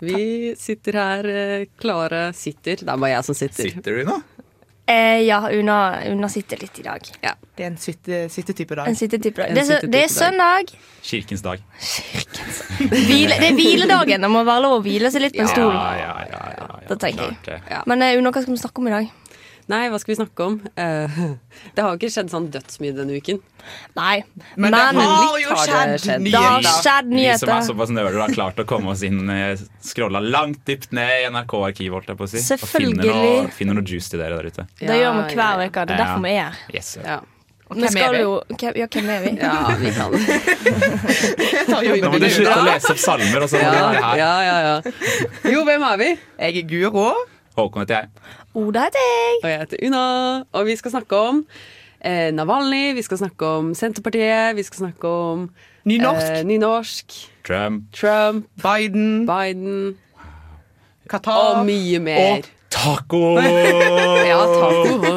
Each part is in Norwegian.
Vi sitter her eh, klare Sitter, det er bare jeg som sitter. Sitter du nå? Eh, ja, Una, Una sitter litt i dag. Ja. Det er en sitte- sittetype dag. En sittetype dag. En Det er, sittetype det er søndag. Kirkens dag. Hvile, det er hviledagen. Det må være lov å hvile seg litt på en stol. Ja, ja, ja, ja, ja, Det tenker jeg. Men eh, Una, hva skal vi snakke om i dag? Nei, hva skal vi snakke om? Uh, det har jo ikke skjedd sånn dødsmye denne uken. Nei, Men det har jo skjedd skjedd. det har skjedd nyheter. Vi som er nyheter. såpass nøler, har klart å komme oss inn eh, Scrolla langt dypt ned i NRK-arkivet, holdt jeg på å si. Og finner noe, finner noe juice til dere der ute. Det gjør vi hver ja, uke. Det er derfor vi er her. Yes. Ja. Hvem er vi? jo hvem- Ja, hvem er vi? ja, vi kan Nå må du slutte å lese opp salmer, og så må ja, her. ja, ja, ja. Jo, hvem er vi? Jeg er Guro. Håkon heter jeg. Oda heter jeg. Og jeg heter Una. Og vi skal snakke om eh, Navalny, vi skal snakke om Senterpartiet, vi skal snakke om Nynorsk. eh, nynorsk Trump. Trump, Biden. Biden Qatar. og mye mer. Og taco! Ja, taco.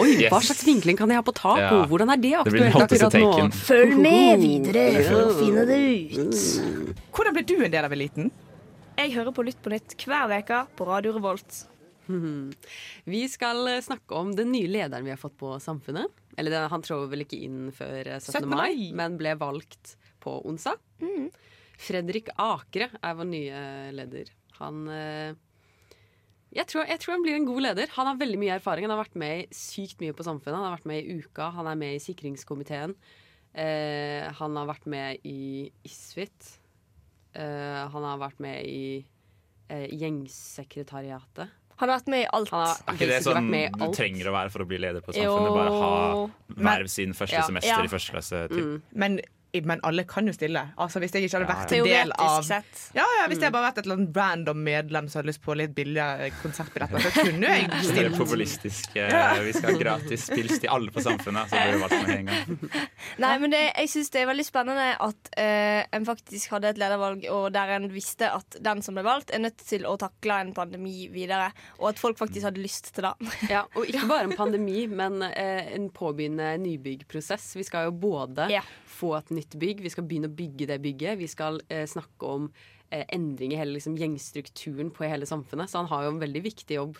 Oi, hva slags vinkling kan jeg ha på taco? Ja. Hvordan er det aktuelt akkurat nå? Følg med videre for å finne det ut. Hvordan ble du en del av eliten? Jeg hører på Lytt på nytt hver uke på Radio Revolt. Vi skal eh, snakke om den nye lederen vi har fått på Samfunnet. Eller Han trår vel ikke inn før eh, 17. 17. mai, men ble valgt på onsdag. Fredrik Akre er vår nye leder. Han eh, jeg tror, jeg tror han blir en god leder. Han har veldig mye erfaring. Han har vært med i sykt mye på Samfunnet. Han har vært med i Uka, han er med i sikringskomiteen. Eh, han har vært med i Isfit. Eh, han har vært med i eh, Gjengsekretariatet. Han har vært med i alt. Er ikke det sånn du trenger å være for å bli leder på Jo. Samfunnet? Bare ha verv siden første Ja. semester Ja. i første klasse? Mm. Men, men alle kan jo stille. Altså Hvis jeg ikke hadde Ja, vært en del av sett. Ja, ja, Hvis jeg bare vært et eller annet random medlem som hadde lyst på litt billigere konsertbilletter, så kunne jo jeg Det er stilt. populistisk. eh, Vi skal ha gratis pils til alle på Samfunnet. Så blir det valgt med en gang. Nei, men det, jeg syns det er veldig spennende at uh, en faktisk hadde et ledervalg, og der en visste at den som ble valgt, er nødt til å takle en pandemi videre. Og at folk faktisk hadde lyst til det. Ja, og ikke bare en pandemi, men uh, en påbegynnende nybyggprosess. Vi skal jo både yeah. få et nytt bygg, vi skal begynne å bygge det bygget. Vi skal eh, snakke om endring i hele liksom, gjengstrukturen på hele samfunnet. Så han har jo en veldig viktig jobb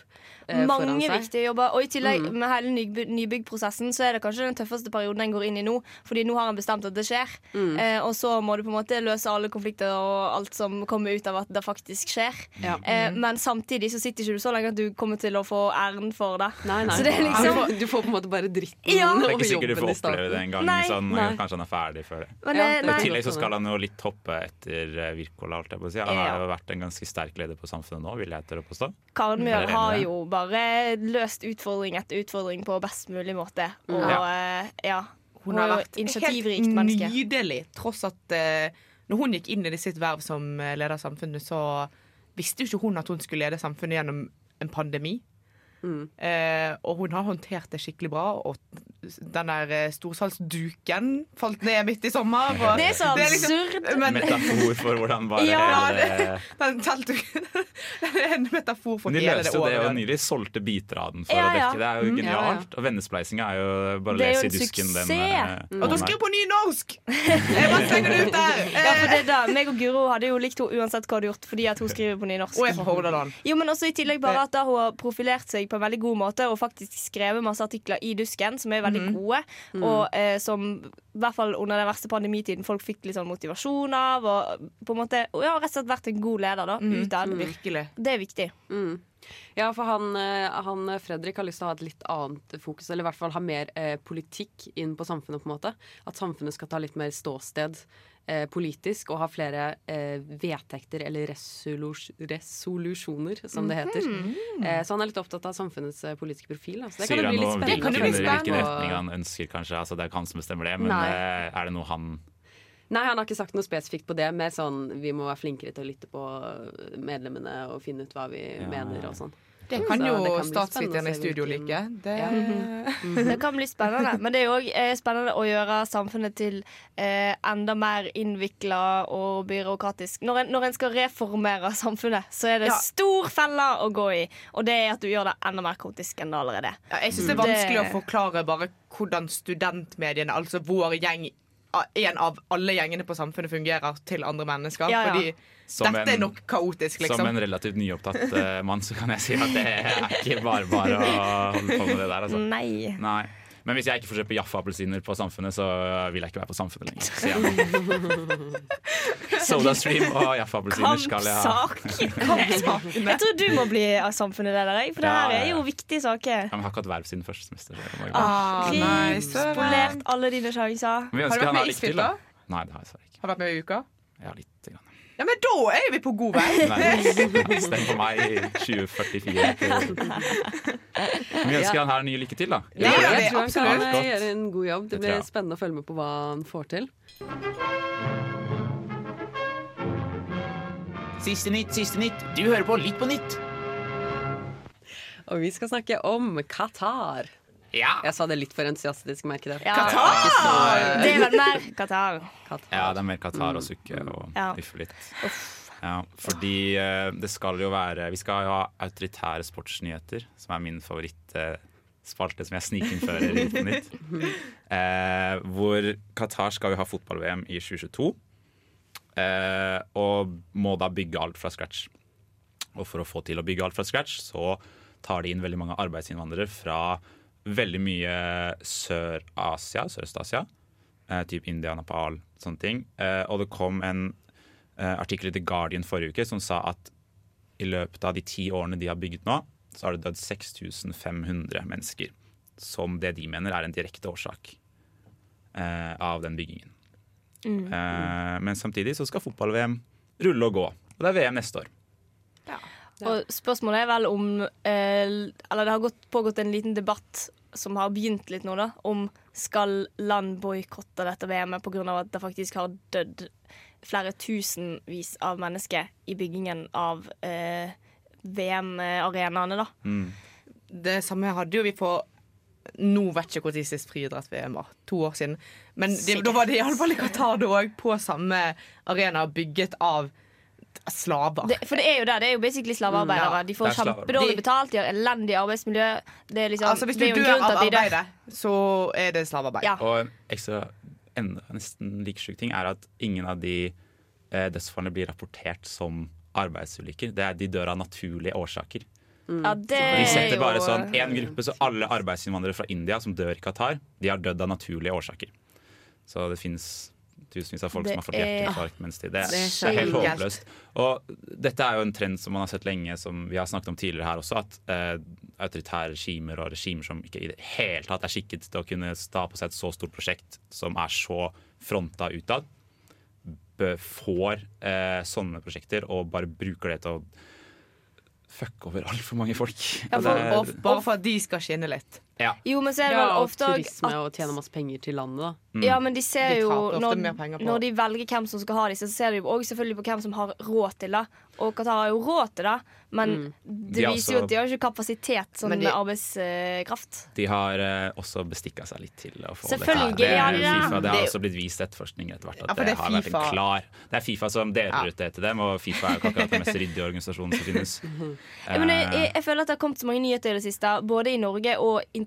eh, foran Mange viktige jobber. Og i tillegg Mm. med hele nyby- nybyggprosessen så er det kanskje den tøffeste perioden en går inn i nå. Fordi nå har han bestemt at det skjer. Mm. Eh, og så må du på en måte løse alle konflikter og alt som kommer ut av at det faktisk skjer. Ja. Eh, men samtidig så sitter ikke du så lenge at du kommer til å få æren for det. Nei, nei. Så det er du, liksom får, du får på en måte bare dritten Ja. Det er ikke sikkert du får oppleve det en gang. Nei. Sånn, Nei. Kanskje han er ferdig før det. Men, Ja, eh, det I tillegg så skal han jo litt hoppe etter eh, Wirkola, holdt jeg på å si. Han har Ja. jo vært en ganske sterk leder på Samfunnet nå, vil jeg tørre å påstå. Karen Mjøl har jo bare løst utfordring etter utfordring på best mulig måte. Og ja, ja. Hun har og vært initiativrikt helt menneske. nydelig, tross at uh, når hun gikk inn i sitt verv som eh, leder av samfunnet, så visste jo ikke hun at hun skulle lede samfunnet gjennom en pandemi. Mm. Eh, og hun har håndtert det skikkelig bra. Og den der storsalsduken storsalgsduken falt ned midt i sommer. Og Det er så det liksom- absurd. men, Metafor for hvordan bare Ja, hele den teltduken Det er en metafor for de hele det løste jo det og nylig solgte biter av den for Ja, å dekke. Det er jo Mm. genialt. Og vennespleisinga er jo bare å er lese i en dusken. Den, eh, Og du måneden. skriver på nynorsk! Jeg bare slenger det ut der. Ja, for Eh, det da, meg og Guro hadde jo likt henne uansett hva hun hadde gjort, fordi at hun skriver på nynorsk. og jeg er fra Hordaland. Jo, men også i tillegg bare at da hun har profilert seg på en veldig god måte og faktisk skrevet masse artikler i Dusken som er veldig gode, og eh, som i hvert fall under den verste pandemitiden folk fikk litt sånn motivasjon av, og på en måte ja, rett og slett vært en god leder da, utad. Virkelig. Det er viktig. Mm. Ja, for han, eh, han Fredrik har lyst til å ha et litt annet fokus, eller i hvert fall ha mer eh, politikk inn på samfunnet, på en måte. At samfunnet skal ta litt mer ståsted eh, politisk og ha flere eh, vedtekter eller resolus resolusjoner, som det heter. Eh, så han er litt opptatt av samfunnets eh, politiske profil. Da. Så det kan Sier jo han bli litt noe om spennende. hvilken, hvilken retning han ønsker, kanskje? Altså, det er ikke han som bestemmer det, men Nei. eh, er det noe han Nei, han har ikke sagt noe spesifikt på det. Mer sånn vi må være flinkere til å lytte på medlemmene og finne ut hva vi Ja, mener og sånn. Det kan jo det kan statsviterne i studio like. Det, Det kan bli spennende. Men det er òg spennende å gjøre samfunnet til eh, enda mer innvikla og byråkratisk. Når en, når en skal reformere samfunnet, så er det Ja. stor felle å gå i. Og det er at du gjør det enda mer kaotisk enn det allerede er. Ja, jeg syns det er vanskelig å forklare bare hvordan studentmediene, altså vår gjeng, en av alle gjengene på Samfunnet, fungerer til andre mennesker. Ja, ja. Fordi Som dette er nok kaotisk, liksom. Som en relativt nyopptatt uh, mann så kan jeg si at det er ikke bare bare å holde på med det der. Altså. Nei. Nei. Men hvis jeg ikke får kjøpe Jaffa-appelsiner på Samfunnet, så vil jeg ikke være på Samfunnet lenger. Så ja Sodastream og Jaffa-appelsiner skal jeg ha. Kampsak! Kampsak. Jeg tror du må bli av samfunnet der, for det her er jo viktige saker. Ja, men Jeg har ikke hatt verv siden første semester. Ah, nei, spolert alle dine sjanser. Har du vært med i til, da. Nei, det har jeg ikke. Har du vært med i uka? Ja, litt. Ja, men da er vi på god vei! Nei, Stem på meg i 2044. Men vi ønsker han her nye lykke til, da. Ja, gjør jeg tror han kan eh, gjøre en god jobb. Det blir jeg. spennende å følge med på hva han får til. Siste nytt, siste nytt. Du hører på Litt på nytt. Og vi skal snakke om Qatar. Ja. Jeg sa det litt for entusiastisk, merker det. Ja. Qatar! Det er vel mer Qatar. Ja, det er mer Qatar og sukke og Ja. uffe litt. Ja, fordi eh, det skal jo være Vi skal jo ha autoritære sportsnyheter, som er min favorittspalte, som jeg snikinnfører i Litt på nytt. Eh, hvor Qatar skal jo ha fotball-VM i 2022. Eh, og må da bygge alt fra scratch. Og for å få til å bygge alt fra scratch, så tar de inn veldig mange arbeidsinnvandrere fra veldig mye Sør-Asia, Sørøst-Asia. Eh, typ India, Nepal, sånne ting. Eh, og det kom en eh, artikkel i The Guardian forrige uke som sa at i løpet av de ti årene de har bygget nå, så har det dødd 6500 mennesker. Som det de mener er en direkte årsak eh, av den byggingen. Eh, men samtidig så skal fotball-VM rulle og gå. Og det er VM neste år. Og spørsmålet er vel om eh, Eller det har gått, pågått en liten debatt som har begynt litt nå, da. Om skal land boikotte dette VM-et pga. at det faktisk har dødd flere tusenvis av mennesker i byggingen av eh, VM-arenaene, da. Det samme hadde jo vi på Nå vet jeg ikke når sist friidrett-VM var. To år siden. Men det, da var det iallfall i Qatar da òg, på samme arena, bygget av slaver. Det, for det er jo det. Det er jo basically slavearbeidere. Mm, ja. De får kjempedårlig betalt, de har elendig arbeidsmiljø. Det er liksom altså, hvis du det er jo dør av arbeidet, så er det slavearbeid. Ja. Og en ekstra enda nesten like sjuk ting er at ingen av de eh, dødsfallene blir rapportert som arbeidsulykker. Det er, de dør av naturlige årsaker. Ja, det De er setter bare sånn en gruppe, så alle arbeidsinnvandrere fra India som dør i Qatar, de har dødd av naturlige årsaker. Så det fins tusenvis av folk Det som har fått er- hjerteinfarkt mens de Det Det er er, helt håpløst. Og dette er jo en trend som man har sett lenge, som vi har snakket om tidligere her også, at eh, autoritære regimer og regimer som ikke i det hele tatt er skikket til å kunne ta på seg et så stort prosjekt som er så fronta utad, får eh, sånne prosjekter og bare bruker det til å fucke over altfor mange folk. Ja, Og for- det Og bare for at de skal skinne litt. Ja. Jo, men så er det vel ofte og turisme og tjene masse penger til landet, da. Ja, men de ser De jo når, når de velger hvem som skal ha disse, så ser de jo også selvfølgelig på hvem som har råd til det. Og Qatar har jo råd til det, men det De viser jo at de har ikke kapasitet som de- arbeidskraft. De har uh, også bestikka seg litt til å få Selvfølgelig her. Det, de det. FIFA, det har også blitt vist etterforskning etter hvert at Ja, for det, det er har vært en FIFA. klar Det er Fifa som deler Ja. ut det til dem, og Fifa er jo ikke akkurat den mest ryddige organisasjonen som finnes. Ja, men jeg, Eh, jeg, jeg føler at det har kommet så mange nyheter i det siste, både i Norge og internasjonalt,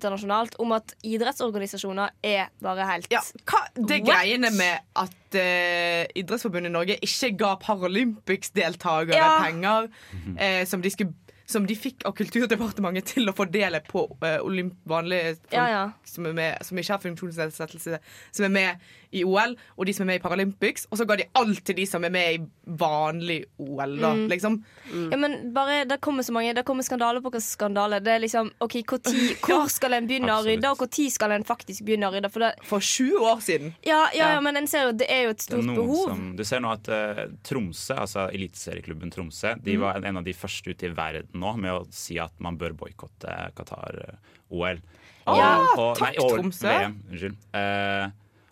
om at idrettsorganisasjoner er bare helt Ja, hva det What? greiene med at uh, Idrettsforbundet i Norge ikke ga Paralympics-deltakere Ja. penger uh, som, de skulle, som de fikk av Kulturdepartementet til å fordele på uh, vanlige folk Ja. Som, med, som ikke har funksjonsnedsettelse, som er med i OL, og de som er med i Paralympics. Og så ga de alt til de som er med i vanlig OL, da, Mm. liksom. Ja, men bare, Det kommer så mange Det kommer skandaler på skandaler. Det er liksom, ok, hvor, tid, hvor skal en begynne å rydde, og når skal en faktisk begynne å rydde? For det, For 20 år siden. ja, ja, ja, men en ser jo, det er jo et stort behov. som, du ser nå at uh, Tromsø, altså eliteserieklubben Tromsø, Mm. de var en av de første ute i verden nå med å si at man bør boikotte Qatar-OL. Ja, og, takk, nei, OL, Tromsø. VM, unnskyld. Eh,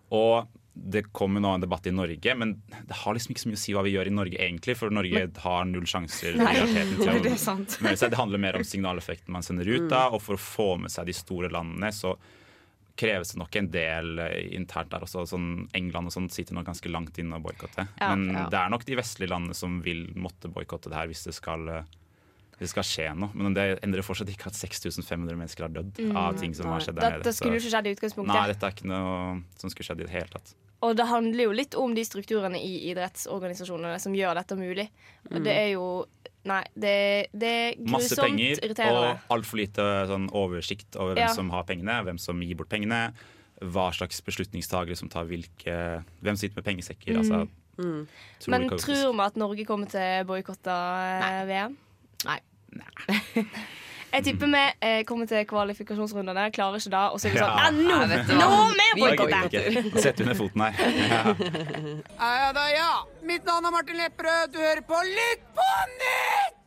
og det kommer nå en debatt i Norge, men det har liksom ikke så mye å si hva vi gjør i Norge egentlig, for Norge har null sjanser i Nei, det er sant. Det handler mer om signaleffekten man sender ut, da, og for å få med seg de store landene, så kreves det nok en del eh, internt der også. Sånn England og sånt sitter nok ganske langt inne og boikotter. Ja, Men ja. det er nok de vestlige landene som vil måtte boikotte det her hvis det skal eh, det skal skje noe. Men det endrer fortsatt ikke at 6500 mennesker har dødd av ting som har skjedd der nede. Dette skulle jo ikke skjedd i utgangspunktet. Nei, dette er ikke noe som skulle skjedd i det hele tatt. Og det handler jo litt om de strukturene i idrettsorganisasjonene som gjør dette mulig. Og Det er jo Nei, det, det er Masse penger irriterende. og altfor lite sånn, oversikt over hvem Ja. som har pengene, hvem som gir bort pengene, hva slags beslutningstagere som tar hvilke Hvem sitter med pengesekker. Altså, Mm. Tror Men tror vi at Norge kommer til å boikotte eh, VM? Nei. Jeg tipper vi eh, kommer til kvalifikasjonsrundene, klarer ikke det, og så er vi sånn Ja. «Ah, Nå med vet du under hva? vi vi ned foten her. Ja. Ja da, ja. Mitt navn er Martin Lepperød. Du hører på Lytt på nytt!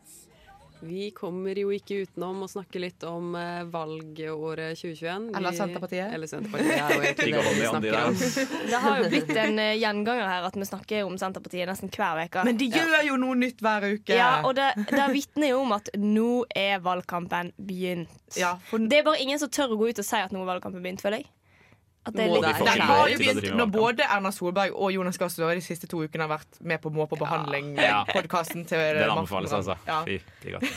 Vi kommer jo ikke utenom å snakke litt om eh, valgåret 2021. Vi- Eller Senterpartiet. Eller Senterpartiet, er jo egentlig det vi snakker om. Det har jo blitt en eh, gjenganger her at vi snakker om Senterpartiet nesten hver uke. Men de gjør jo noe nytt hver uke. Ja, og det, det vitner jo om at nå er valgkampen begynt. Ja, for Det er bare ingen som tør å gå ut og si at nå er valgkampen begynt, føler jeg. At det er litt det. det har jo begynt når både Erna Solberg og Jonas Gahr Støre de siste to ukene har vært med på Må på behandling. Ja. Podkasten til Den anbefales, altså. Ja. Fy, de godt.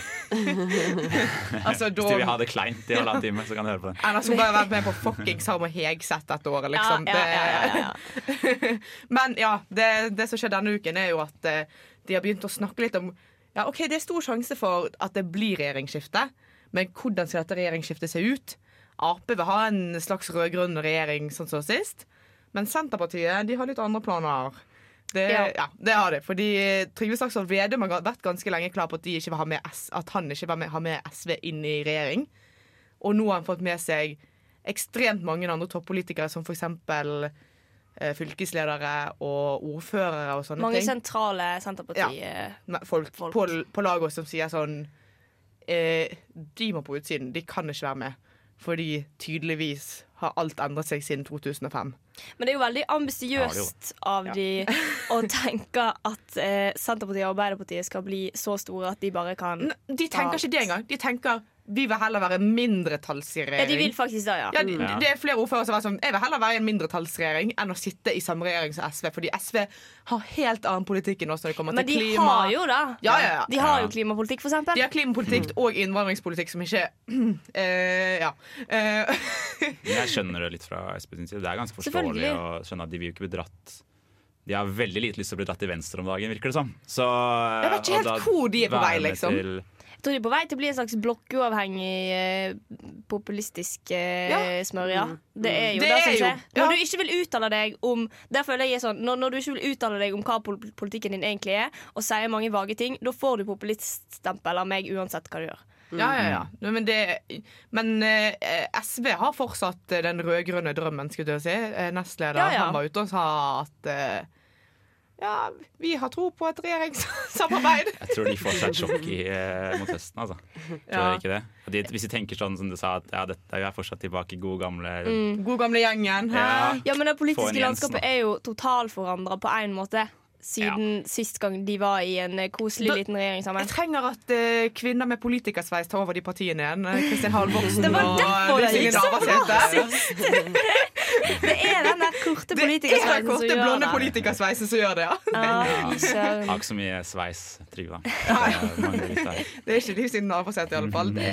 Altså, Hvis de vil ha det kleint i halvannen time, så kan du høre på den. Erna Solberg har vært med på fuckings Harm og Hegseth dette året, liksom. Ja, ja, ja, ja, ja. Det, men ja, det, det som skjer denne uken, er jo at eh, de har begynt å snakke litt om Ja, OK, det er stor sjanse for at det blir regjeringsskifte, men hvordan skal dette regjeringsskiftet se ut? Ap vil ha en slags rød-grønn regjering, sånn som sist. Men Senterpartiet de har litt andre planer. Det, Ja. ja. det har de. Fordi Trygve Slagsvold Vedum har vært ganske lenge klar på at, med at han ikke vil ha med SV inn i regjering. Og nå har han fått med seg ekstremt mange andre toppolitikere, som f.eks. Eh, fylkesledere og ordførere og sånne Mange ting. sentrale Senterparti-folk ja. På, på laget som sier sånn eh, De må på utsiden. De kan ikke være med. Fordi tydeligvis har alt endret seg siden 2005. Men det er jo veldig ambisiøst av de å tenke at eh, Senterpartiet og Arbeiderpartiet skal bli så store at de bare kan N- De tenker ikke det engang. De tenker vi vil heller være en mindretallsregjering. Ja, de vil faktisk det, ja. Ja, de, Det er flere ordførere som er sånn Jeg vil heller være i en mindretallsregjering enn å sitte i samme regjering som SV. Fordi SV har helt annen politikk enn oss når det kommer Men til de klima. har jo det. Ja, ja, ja. De har jo klimapolitikk, for eksempel. De har klimapolitikk og innvandringspolitikk som ikke eh, Ja. Eh, jeg skjønner det litt fra SP sin side. Det er ganske forståelig å skjønne at de vil jo ikke bli dratt De har veldig lite lyst til å bli dratt til venstre om dagen, virker det som. Så, Jeg vet ikke helt da hvor de er på vei, liksom. til- tror de er på vei til å bli en slags blokkuavhengig, eh, populistisk eh, Ja. smørje. Det er jo Det det, er som jo- skjer. ja. Når du ikke vil uttale deg om Der føler jeg er sånn når, når du ikke vil uttale deg om hva politikken din egentlig er, og sier mange vage ting, da får du populiststempel av meg uansett hva du gjør. ja, ja, ja. Men, det, men eh, SV har fortsatt den rød-grønne drømmen, skulle jeg si. Eh, Nestleder Ja, ja. han var ute og sa at eh, ja, vi har tro på et regjeringssamarbeid. Jeg tror de får seg et sjokk i, eh, mot høsten, altså. Tror Ja. ikke det? De, hvis de tenker sånn som du sa, at ja, dette er fortsatt tilbake i god gamle Mm. God gamle gjengen. Ja. Ja, men det politiske landskapet er jo totalforandra på én måte. Siden sist gang de var i en eh, koselig Da- liten regjering sammen. Jeg trenger at uh, kvinner med politikersveis tar over de partiene igjen. Eh, Kristin Halvorsen Det var og det bra Navarsete. Det er den der korte politikersveisen Det er den som korte, gjør blonde politikersveisen som gjør det, ja. Ja. Har ikke så mye sveis, Trygve. Det er. Det er ikke Liv Signe Navarsete, i alle fall. Det.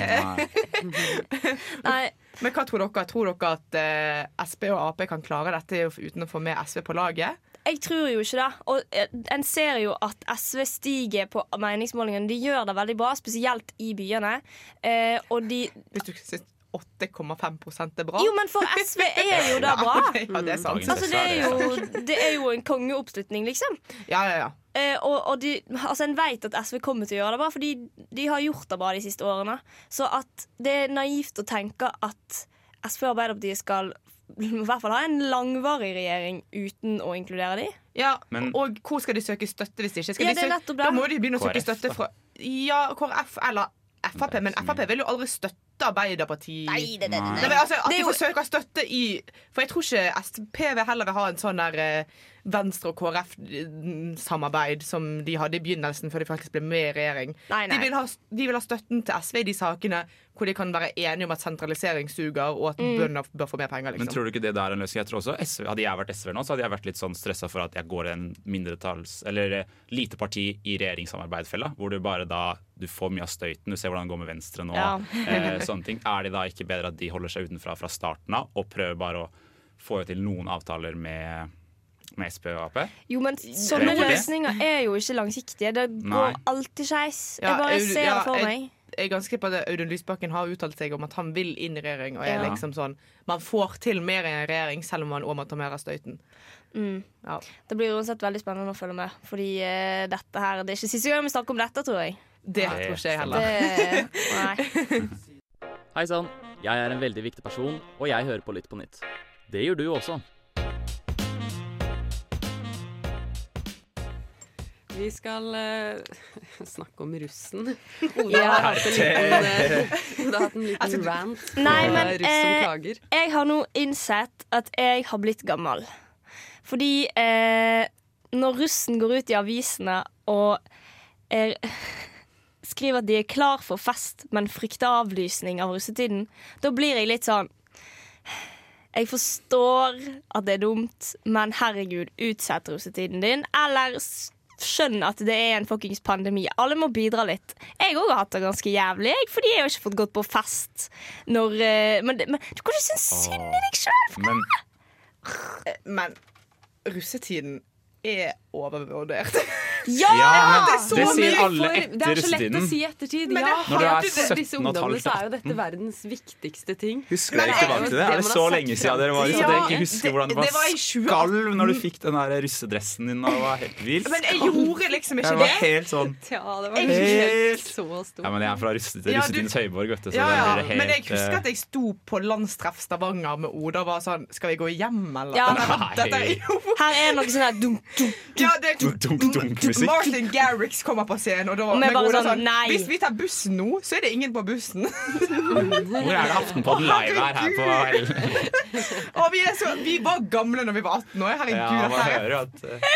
Nei, Men hva tror dere? Tror dere at uh, Sp og Ap kan klare dette uten å få med SV på laget? Jeg tror jo ikke det. Og eh, en ser jo at SV stiger på meningsmålingene. De gjør det veldig bra, spesielt i byene. Eh, og de Hvis du syns 8,5% er bra? Jo, men for SV er jo det bra. Ja, det er sant. Altså, det er jo, det er jo en kongeoppslutning, liksom. Ja, ja, ja. Eh, og og de, altså en vet at SV kommer til å gjøre det bra, fordi de har gjort det bra de siste årene. Så at det er naivt å tenke at SV og Arbeiderpartiet skal i hvert fall ha en langvarig regjering uten å inkludere de. ja Men- og hvor skal de søke støtte hvis de ikke? Skal Ja, de det er søke- det. Da må de begynne å søke støtte fra Ja, KrF eller Frp, men Frp vil jo aldri støtte Arbeiderpartiet. Nei, det- det- det- Nei, men altså, At de får forsøker støtte i For jeg tror ikke SPV heller vil ha en sånn der eh, Venstre og KrF-samarbeid som de hadde i begynnelsen, før de faktisk ble med i regjering. Nei, nei. De, vil ha, de vil ha støtten til SV i de sakene hvor de kan være enige om at sentralisering suger, og at Mm. bønder bør få mer penger. Men Liksom. tror du ikke det der er en løsning? Jeg tror også SV, Hadde jeg vært SV nå, så hadde jeg vært litt sånn stressa for at jeg går en mindretalls... Eller eh, lite parti i regjeringssamarbeidfella, hvor du bare da du får mye av støyten. Du ser hvordan det går med Venstre nå. Ja. eh, sånne ting. Er det da ikke bedre at de holder seg utenfra fra starten av, og prøver bare å få til noen avtaler med, med Sp og Ap? Jo, men sånne Tror løsninger er jo ikke langsiktige. Det Nei. går alltid skeis. Jeg bare ser ja, for meg. Jeg er ganske på at Audun Lysbakken har uttalt seg om at han vil inn i regjering. Og er Ja. liksom sånn Man får til mer i en regjering, selv om man òg må ta mer av støyten. Mm. Ja. Det blir uansett veldig spennende å følge med. Fordi uh, dette her Det er ikke siste gang vi snakker om dette, tror jeg. Det Nei, tror ikke jeg heller. Det. Hei sann, jeg er en veldig viktig person, og jeg hører på Lytt på nytt. Det gjør du også. Vi skal uh, snakke om russen. Oda Ja. har hatt en liten, uh, Oda har hatt en liten rant Nei, men, russ som eh. Jeg har nå innsett at jeg har blitt gammel. Fordi eh, når russen går ut i avisene og er, skriver at de er klar for fest, men frykter avlysning av russetiden, da blir jeg litt sånn Jeg forstår at det er dumt, men herregud, utsett russetiden din. Eller skjønn at det er en fuckings pandemi. Alle må bidra litt. Jeg òg har hatt det ganske jævlig, jeg, fordi jeg har ikke fått gått på fest når eh, Men, men du kan ikke synes synd i deg sjøl! Men Men russetiden er overvurdert. Ja! Ja, det er så det sier alle alle russetiden det er så lett å si i ettertid. Ja, Når du er 17 og et halvt så er jo dette verdens viktigste ting. Husker Men dere ikke tilbake til det? det Er det så lenge siden dere var i så dere ikke husker hvordan det det var var i 2018. skalv når du fikk den der russedressen din og det var helt vilt? Men jeg gjorde liksom Jeg ikke var det. helt sånn Ja, det var helt så stort. Ja, men jeg er fra russetidens høyborg, vet du, så Ja, blir helt Men jeg husker at eh, jeg sto på landstreff Stavanger med Oda og var sånn Skal vi gå hjem, eller? Er Her er noe sånn her dunk, dunk. Dunk, dunk, dunk musikk. Martin Garrix kommer på scenen, og da Og vi bare Oda sånn, nei. Hvis vi tar bussen nå, så er det ingen på bussen. Hvor er det Aftenpodden live her, her på Og vi, er så, vi var gamle når vi var 18 år. Herregud. Ja, man er- hører at uh...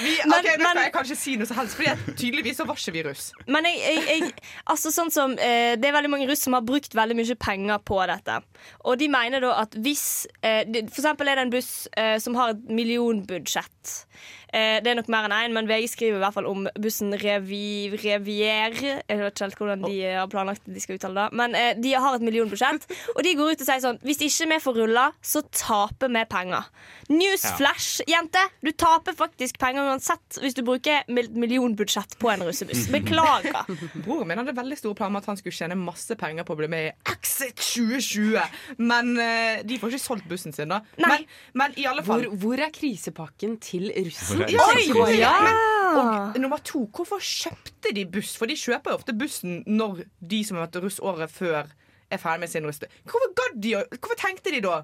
vi, Men- ok, Nå men- skal jeg kanskje si noe som helst, Fordi tydeligvis så var ikke vi russ. Men jeg, jeg, jeg, altså sånn som, eh, det er veldig mange russ som har brukt veldig mye penger på dette. Og de mener da at hvis eh, For eksempel er det en buss eh, som har et millionbudsjett. Eh, det er nok mer enn én, men VG skriver i hvert fall om bussen Revi, Revier. Jeg vet ikke helt hvordan de har planlagt de skal uttale det. Men eh, de har et millionbudsjett, og de går ut og sier sånn Hvis ikke vi får rulla, så taper vi penger. Newsflash, jente! Du taper faktisk penger uansett hvis du bruker mil- millionbudsjett på en russebuss. Beklager. Broren min hadde veldig store planer om at han skulle tjene masse penger på å bli med i Exit 2020. Men eh, de får ikke solgt bussen sin, da. Men, men i alle Hvor, hvor er krisepakken til russen? Ja, Ja! Og nummer to, hvorfor kjøpte de buss? For de kjøper jo ofte bussen når de som har vært russ året før, er ferdig med sin russ. Hvorfor de Hvorfor tenkte de da?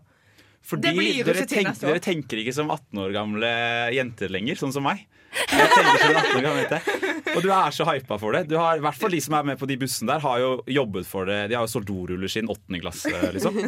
Fordi dere, tenk, dere tenker ikke som 18 år gamle jenter lenger, sånn som meg. Jeg tenker som 18 år gammel jente. Og du er så hypa for det. Du har, hvert fall de som er med på de bussene der, har jo jobbet for det. De har jo solgt doruller siden åttende klasse, liksom.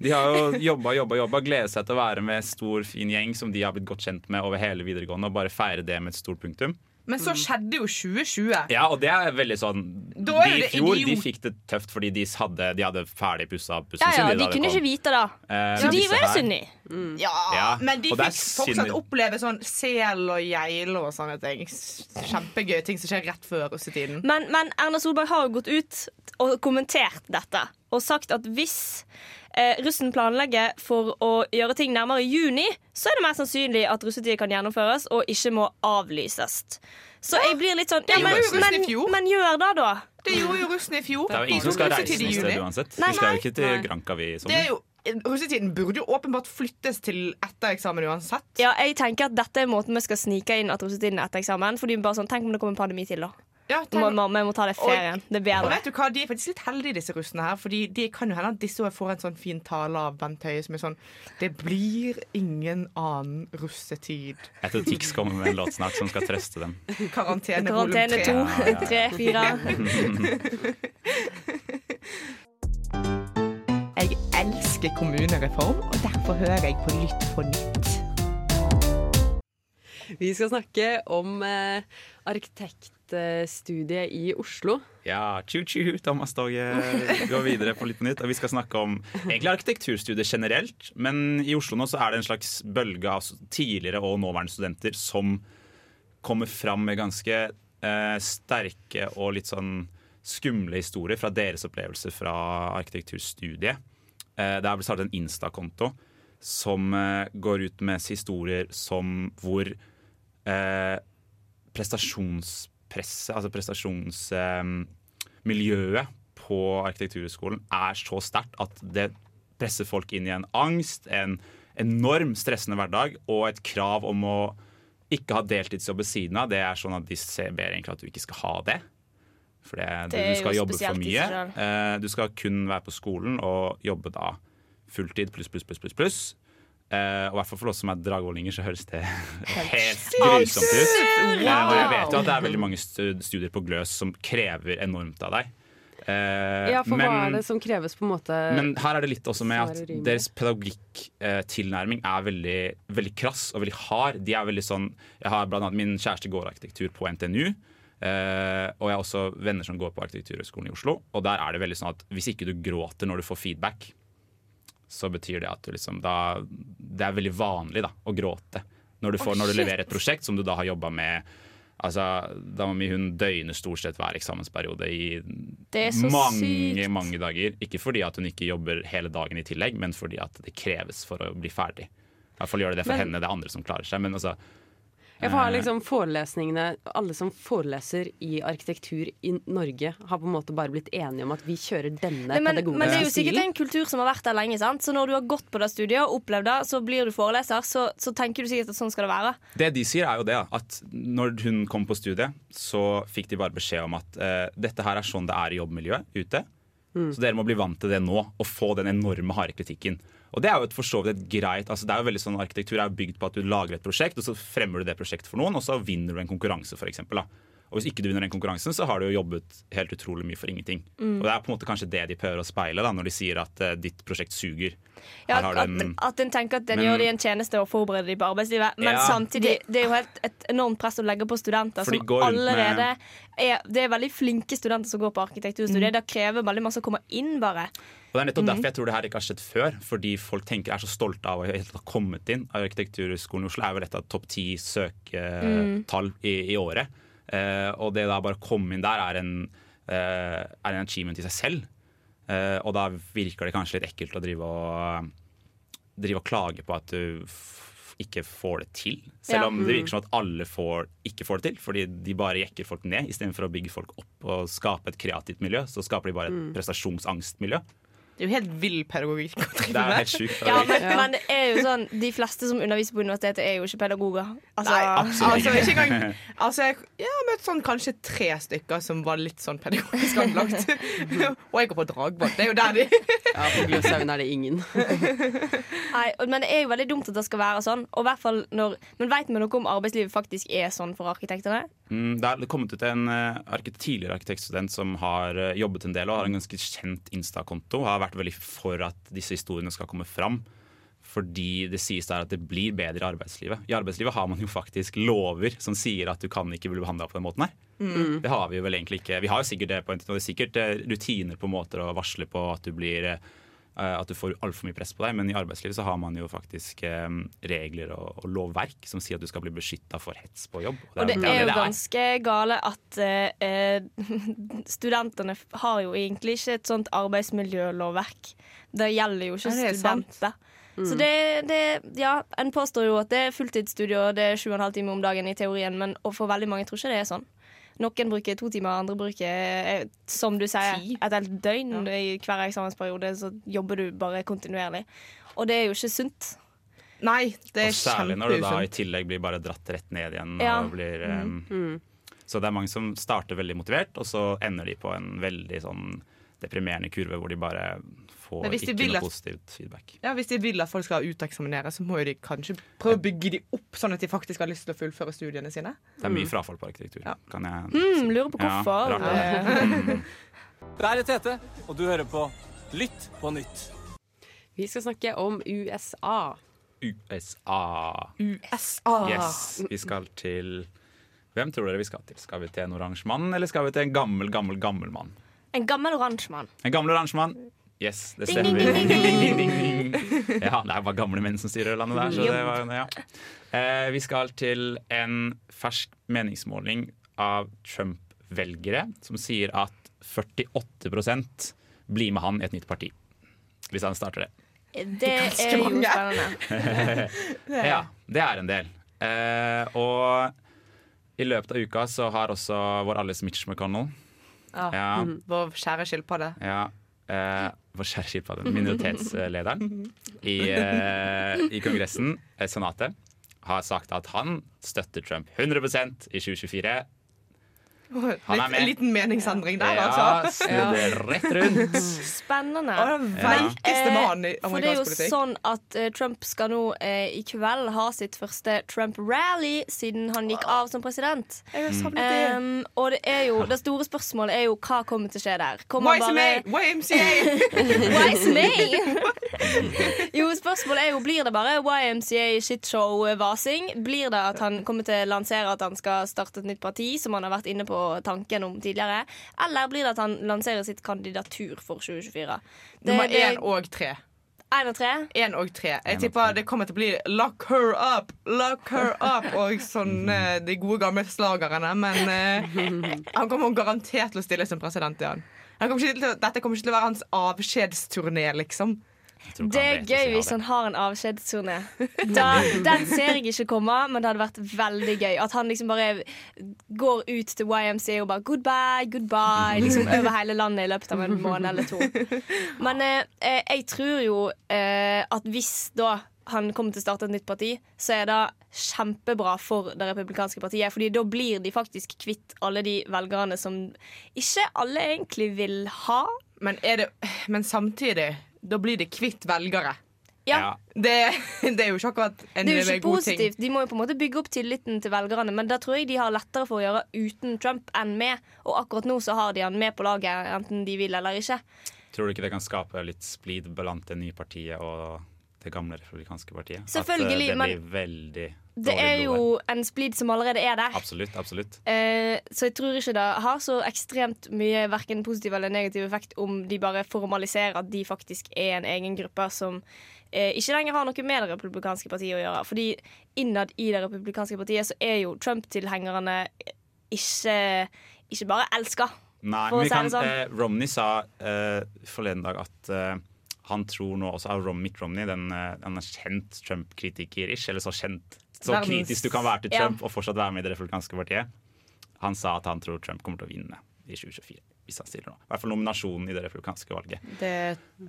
De har jo jobba, jobba, jobba, gledet seg til å være med stor, fin gjeng som de har blitt godt kjent med over hele videregående, og bare feire det med et stort punktum. Men så skjedde jo 2020. Ja, og det er veldig sånn Da er De i fjor de fikk det tøft fordi de hadde, de hadde ferdig pussa bussen Ja, ja, sin. de kunne kom. ikke vite det. Eh, Så de var jo her- synd. Ja, Ja, Men de fikk fortsatt oppleve sånn sel og geile og sånne ting. Kjempegøy ting som skjer rett før russetiden. Men, men Erna Solberg har jo gått ut og kommentert dette og sagt at hvis eh, russen planlegger for å gjøre ting nærmere juni, så er det mer sannsynlig at russetida kan gjennomføres og ikke må avlyses. Så jeg blir litt sånn ja, men, i men, men gjør det, da. Det gjorde jo russen i fjor. Det er jo ingen som skal reise i noe juni. sted uansett. Nei, Vi skal jo ikke til granka Granca, vi. i er sommer. Russetiden burde jo åpenbart flyttes til etter eksamen uansett. Ja, jeg tenker at Dette er måten vi skal snike inn at russetiden er etter eksamen. Fordi vi bare sånn, Tenk om det kommer en pandemi til, da. Ja, må, må, vi må ta det ferien. Og, det er bedre. Og vet du hva, De er faktisk litt heldige, disse russene her. Fordi det kan jo hende at disse får en sånn fin tale av Bent Høie som er sånn Det blir ingen annen russetid. Jeg Etter Tix kommer med en låt snart som skal trøste dem. Karantene, Karantene volum 3. to, tre, fire. Jeg elsker kommunereform, og derfor hører jeg på Lytt på nytt. Vi skal snakke om eh, arkitekt arkitektstudiet i Oslo. Ja, tju-tju, Thomas Doge går videre på Litt på nytt. Og vi skal snakke om egentlig arkitekturstudiet generelt. Men i Oslo nå så er det en slags bølge av tidligere og nåværende studenter som kommer fram med ganske eh, sterke og litt sånn skumle historier fra deres opplevelser fra arkitekturstudiet. Eh, det er vel startet en Insta-konto som eh, går ut med historier som hvor eh, prestasjonspresset, altså prestasjonsmiljøet på Arkitekturhøgskolen er så sterkt at det presser folk inn i en angst, en enorm stressende hverdag og et krav om å ikke ha deltidsjobb ved siden av. Det er sånn at de ber egentlig at du ikke skal ha det. For det, du, Det du skal jo jobbe for mye. Eh, du skal kun være på skolen og jobbe da fulltid pluss, pluss, pluss, pluss. pluss. Eh, og i hvert fall for oss som er dragvollinger, så høres det helt grusomt ut. Eh, og jeg vet jo at det er veldig mange studier på Gløs som krever enormt av deg. Uh, Ja, for hva er det som kreves på en måte men her er det litt også med at er deres pedagogikk-tilnærming er veldig, veldig krass og veldig hard. De er veldig sånn Jeg har blant annet min kjæreste går arkitektur på NTNU. Uh, og jeg har også venner som går på Arkitekturhøgskolen i Oslo. Og der er det veldig sånn at hvis ikke du gråter når du får feedback, så betyr det at du liksom da Det er veldig vanlig da, å gråte når du, får, oh, når du leverer et prosjekt som du da har jobba med. Altså, må hun døgne stort sett hver eksamensperiode i mange, sykt. mange dager. Ikke fordi at hun ikke jobber hele dagen i tillegg, men fordi at det kreves for å bli ferdig. I hvert fall gjør det det for Men- henne, det er andre som klarer seg. Men altså Jeg får ha eh, liksom forelesningene Alle som foreleser i arkitektur i Norge, har på en måte bare blitt enige om at vi kjører denne Nei, men, pedagogiske men det er jo sikkert en kultur som har vært der lenge. sant? Så når du har gått på det studiet og opplevd det, så blir du foreleser, så, så tenker du sikkert at sånn skal det være. Det de sier er jo det, at når hun kom på studiet, så fikk de bare beskjed om at uh, dette her er sånn det er i jobbmiljøet ute. Så dere må bli vant til det nå, og få den enorme harde kritikken. Og det er jo et for så vidt et greit altså det er jo veldig sånn Arkitektur er bygd på at du lager et prosjekt, og så fremmer du det prosjektet for noen, og så vinner du en konkurranse, f.eks. Og hvis ikke du vinner den konkurransen, så har du jo jobbet helt utrolig mye for ingenting. Mm. Og det er på en måte kanskje det de prøver å speile da, når de sier at uh, ditt prosjekt suger. Ja, at, den, en- at, en tenker at den Men- gjør de en tjeneste og forbereder de på arbeidslivet. Men Ja. samtidig, det er jo helt et enormt press å legge på studenter som allerede med- er Det er veldig flinke studenter som går på arkitekturstudiet. Det krever veldig masse å komme inn, bare. Og det er nettopp mm. derfor jeg tror det her ikke har skjedd før. Fordi folk tenker er så stolte av å ha kommet inn. Arkitekturskolen i Oslo er vel et av topp ti søketall i, i året. Eh, og det da bare å komme inn der er en, eh, er en achievement i seg selv. Eh, og da virker det kanskje litt ekkelt å drive og, drive og klage på at du ikke får det til. Selv Ja. om det Mm. virker som at alle får, ikke får det til, fordi de bare jekker folk ned istedenfor å bygge folk opp og skape et kreativt miljø. Så skaper de bare et Mm. prestasjonsangstmiljø. Det er jo helt vill pedagogikk Det er helt sjukt. Ja, men, men det er jo sånn De fleste som underviser på universitetet, er jo ikke pedagoger. Altså, Nei, absolutt altså, ikke. engang altså, jeg, jeg har møtt sånn kanskje tre stykker som var litt sånn pedagogisk anlagt. og jeg går på dragbåt. Det er jo der de Ja, på Gløshaugen er det ingen. Nei, men det er jo veldig dumt at det skal være sånn. Og i hvert fall når, men vet vi noe om arbeidslivet faktisk er sånn for arkitektene? Mm, det er kommet ut en eh, tidligere arkitektstudent som har eh, jobbet en del og har en ganske kjent Insta-konto. Har vært veldig for at disse historiene skal komme fram. Fordi det sies der at det blir bedre i arbeidslivet. I arbeidslivet har man jo faktisk lover som sier at du kan ikke bli behandla på den måten her. Mm. Det har vi jo vel egentlig ikke. Vi har jo sikkert det på en ting, og det er sikkert eh, rutiner på måter å varsle på at du blir at du får altfor mye press på deg, men i arbeidslivet så har man jo faktisk eh, regler og, og lovverk som sier at du skal bli beskytta for hets på jobb. Og det jo er jo det ganske gale at eh, studentene har jo egentlig ikke et sånt arbeidsmiljølovverk. Det gjelder jo ikke det er studenter. Så det, det Ja, en påstår jo at det er fulltidsstudio og det er sju og en halv time om dagen i teorien, men for veldig mange tror ikke det er sånn. Noen bruker to timer, andre bruker, eh, som du sier, et helt døgn i hver eksamensperiode. Så jobber du bare kontinuerlig. Og det er jo ikke sunt. Nei, det er Og særlig når du da i tillegg blir bare dratt rett ned igjen. Ja. Og blir, um, Så det er mange som starter veldig motivert, og så ender de på en veldig sånn deprimerende kurve hvor de bare får de ikke noe at- positivt feedback. Ja, Hvis de vil at folk skal uteksaminere, så må jo de kanskje prøve å bygge de opp, sånn at de faktisk har lyst til å fullføre studiene sine. Det er mye frafall på arkitektur. Kan jeg mm, lurer på hvorfor. Ja, Det er Tete, og du hører på Lytt på nytt. Vi skal snakke om USA. USA. USA. Yes, vi skal til Hvem tror dere vi skal til? Skal vi til en oransje mann, eller skal vi til en gammel, gammel, gammel mann? En gammel oransje mann. En gammel oransje mann. Yes, det stemmer. ding, ding, ding, ding. Ding, ding, ding. Ja, det er bare gamle menn som styrer landet der. Så det var, ja. eh, vi skal til en fersk meningsmåling av Trump-velgere som sier at 48% blir med han i et nytt parti. Hvis han starter det. Det er jo spennende. Ja, det er en del. Eh, og i løpet av uka så har også vår alles Mitch McConnell Ja. Mhm. Vår kjære skilpadde. Ja, eh, vår kjære skilpadde, minoritetslederen i, eh, i Kongressen, eh, Senatet, har sagt at han støtter Trump 100% i 2024. Litt, en liten meningsendring der, altså. Ja, rett rundt. Spennende. Og den veikeste mannen i Eh, For det er jo politikk. sånn at eh, Trump skal nå eh, i kveld ha sitt første Trump-rally siden han gikk av som president. Um, og det er jo, det store spørsmålet er jo hva kommer til å skje der. Kommer bare YMCA! YMCA! YMCA! jo, spørsmålet er jo blir det bare YMCA shitshow-vasing. Blir det at han kommer til å lansere at han skal starte et nytt parti, som han har vært inne på tanken om tidligere? Eller blir det at han lanserer sitt kandidatur for 2024? Det- Nummer én og tre. Én og tre? En og tre. Jeg tipper det kommer til å bli 'lock her up', 'lock her up' og sånn eh, de gode gamle slagerne. Men uh, han kommer garantert til å stille som president igjen. Han kommer til dette kommer ikke til å være hans avskjedsturné, liksom. Det er gøy hvis han har en avskjedsturné. Den ser jeg ikke komme, men det hadde vært veldig gøy. At han liksom bare går ut til YMCA og bare 'goodbye, goodbye' liksom over hele landet i løpet av en måned eller to. Men eh, eh, jeg tror jo eh, at hvis da han kommer til å starte et nytt parti, så er det kjempebra for det republikanske partiet. Fordi da blir de faktisk kvitt alle de velgerne som ikke alle egentlig vil ha. Men, er det, men samtidig, da blir det kvitt velgere. Ja. Det, det er jo ikke akkurat en Det er jo ikke god ting. positivt. De må jo på en måte bygge opp tilliten til velgerne, men da tror jeg de har lettere for å gjøre uten Trump enn med. Og akkurat nå så har de han med på laget, enten de vil eller ikke. Tror du ikke det kan skape litt splid blant det nye partiet og det gamle republikanske partiet? Selvfølgelig, At det det men blir veldig Det er jo en splid som allerede er der. Absolutt. absolutt. Eh, så jeg tror ikke det har så ekstremt mye hverken positiv eller negativ effekt om de bare formaliserer at de faktisk er en egen gruppe som eh, ikke lenger har noe med det republikanske partiet å gjøre. Fordi innad i det republikanske partiet så er jo Trump-tilhengerne ikke, ikke bare elska. Nei, men kan, sånn. eh, Romney sa eh, forleden dag at eh, han tror nå også av Mitt Romney, den, eh, han er kjent Trump-kritiker, eller så kjent Så Verdens- kritisk du kan være til Ja. Trump og fortsatt være med i det republikanske partiet. Han sa at han tror Trump kommer til å vinne i 2024. Hvis han stiller nå. I hvert fall nominasjonen i det republikanske valget. Det,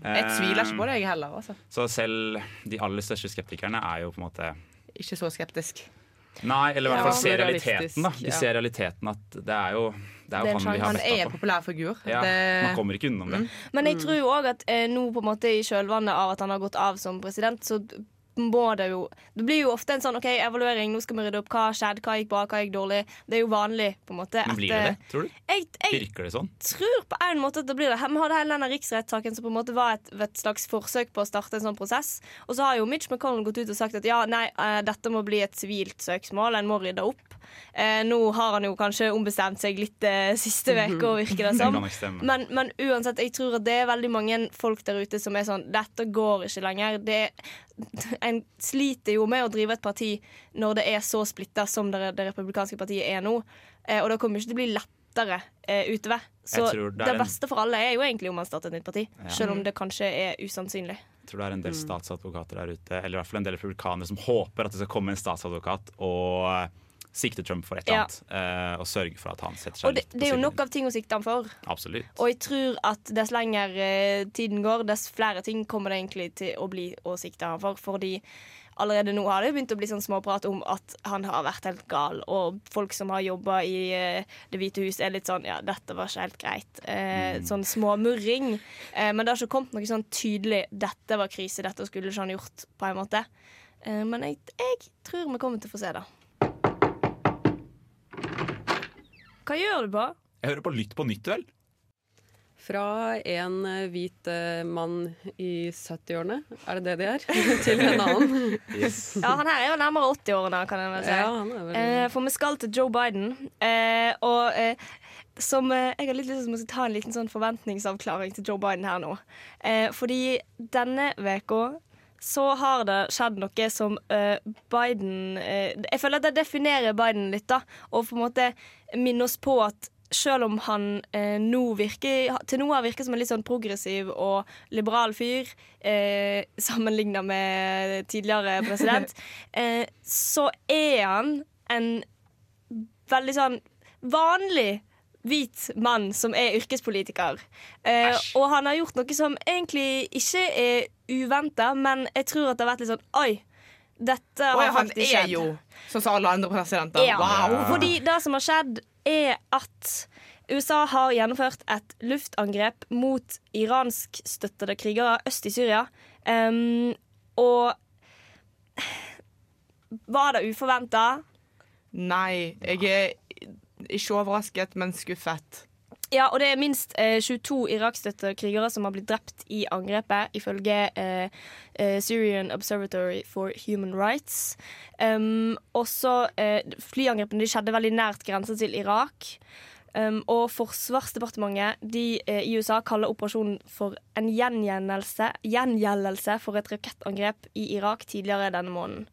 jeg tviler ikke på det, jeg heller. Også. Så selv de aller største skeptikerne er jo på en måte Ikke så skeptisk. Nei, eller i hvert Ja, fall ser realiteten. da De ja. ser realiteten at det er jo det er Det er han vi har Han er en populær figur. Ja, Det- man kommer ikke unnom det. Men jeg tror jo òg at eh, nå på en måte i kjølvannet av at han har gått av som president, så må det jo Det blir jo ofte en sånn OK, evaluering, nå skal vi rydde opp. Hva har skjedd? Hva gikk bra? Hva gikk dårlig? Det er jo vanlig, på en måte. Men blir det det, tror du? Jeg, jeg Virker det sånn? tror på en måte at det blir det. Vi hadde hele denne riksrettssaken som på en måte var et, et slags forsøk på å starte en sånn prosess. Og så har jo Mitch McConnell gått ut og sagt at ja, nei, eh, dette må bli et sivilt søksmål. En må rydde opp. Eh, nå har han jo kanskje ombestemt seg litt eh, siste uke, virker det som. Men, men uansett, jeg tror at det er veldig mange folk der ute som er sånn Dette går ikke lenger. Det, en sliter jo med å drive et parti når det er så splitta som det, det republikanske partiet er nå. Eh, og det kommer ikke til å bli lettere eh, utover. Så det, det en- beste for alle er jo egentlig om man starter et nytt parti. Ja. Selv om det kanskje er usannsynlig. Jeg tror det er en del statsadvokater der ute, eller i hvert fall en del republikanere, som håper at det skal komme en statsadvokat og eh, sikte Trump for et eller Ja. annet. eh, og sørge for at han setter seg Og det, litt på det er jo nok av ting å sikte ham for. Absolutt. Og jeg tror at dess lenger eh, tiden går, dess flere ting kommer det egentlig til å bli å sikte ham for. Fordi allerede nå har det begynt å bli sånn småprat om at han har vært helt gal. Og folk som har jobba i uh, Det hvite hus, er litt sånn Ja, dette var ikke helt greit. Eh, Sånn småmurring. Uh, men det har ikke kommet noe sånn tydelig 'dette var krise', 'dette skulle ikke han gjort', på en måte. Men jeg, jeg tror vi kommer til å få se det. Hva gjør du på? Jeg hører på Lytt på nytt, vel? Fra en eh, hvit eh, mann i 70-årene, er det det de er? Til en annen. Ja, han her er jo nærmere 80-årene, kan vel si. Ja, han er vel- eh, for vi skal til Joe Biden. Eh, og eh, som eh, Jeg har litt lyst til å ta en liten sånn forventningsavklaring til Joe Biden her nå. Eh, fordi denne veka så har det skjedd noe som uh, Biden uh, Jeg føler at det definerer Biden litt, da. Og på en måte minner oss på at selv om han eh, nå virker, til nå har virket som en litt sånn progressiv og liberal fyr, eh, sammenligna med tidligere president, eh, så er han en veldig sånn vanlig hvit mann som er yrkespolitiker. Eh, og han har gjort noe som egentlig ikke er uventa, men jeg tror at det har vært litt sånn Oi! Dette har faktisk skjedd han er jo sånn som alle andre presidenter. Ja, Wow! fordi det som har skjedd, er at USA har gjennomført et luftangrep mot iranskstøttede krigere øst i Syria. Um, og var det uforventa? Nei, jeg er ikke overrasket, men skuffet. Ja, og det er minst eh, 22 Irak-støttede krigere som har blitt drept i angrepet, ifølge eh, eh, Syrian Observatory for Human Rights. Um, også eh, Flyangrepene de skjedde veldig nært grensen til Irak. Um, og Forsvarsdepartementet de, eh, i USA kaller operasjonen for en gjengjeldelse for et rakettangrep i Irak tidligere denne måneden.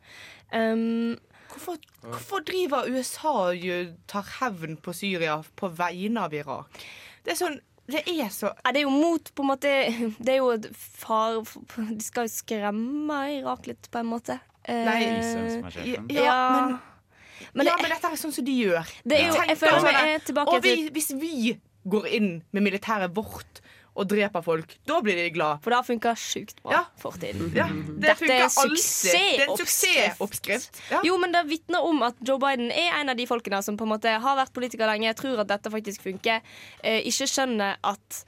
Um, Hvorfor, hvorfor driver USA og tar hevn på Syria på vegne av Irak? Det er sånn Det er så ja, det er jo mot på en måte Det er jo et far De skal jo skremme Irak litt, på en måte. Eh, Nei, som er. Ja, Ja. men, Men ja, men dette er sånn som de gjør. Det er jo- jeg føler meg tilbake tilbake og vi, til- Hvis vi går inn med militæret vårt og dreper folk, da blir de glad. For det har funka sjukt bra Ja. for tiden. Ja, det Dette er en suksessoppskrift. suksessoppskrift. Ja. Jo, men det vitner om at Joe Biden er en av de folkene som på en måte har vært politiker lenge, tror at dette faktisk funker, eh, ikke skjønner at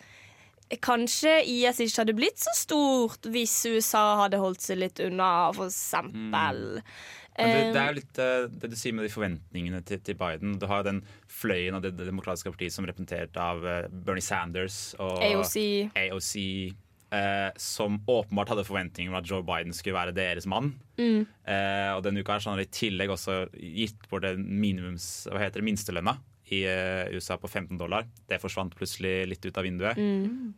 Kanskje IS ikke hadde blitt så stort hvis USA hadde holdt seg litt unna, for eksempel. Men det, det er litt eh, det du sier med de forventningene til, til Biden. Du har den fløyen av det, det demokratiske partiet som er representert av eh, Bernie Sanders og AOC. AOC, eh, som åpenbart hadde forventninger om at Joe Biden skulle være deres mann. Mm. Eh, og denne uka her så har i tillegg også gitt bort minimums, hva heter det, minstelønna i eh, USA på 15 dollar. Det forsvant plutselig litt ut av vinduet. Mm.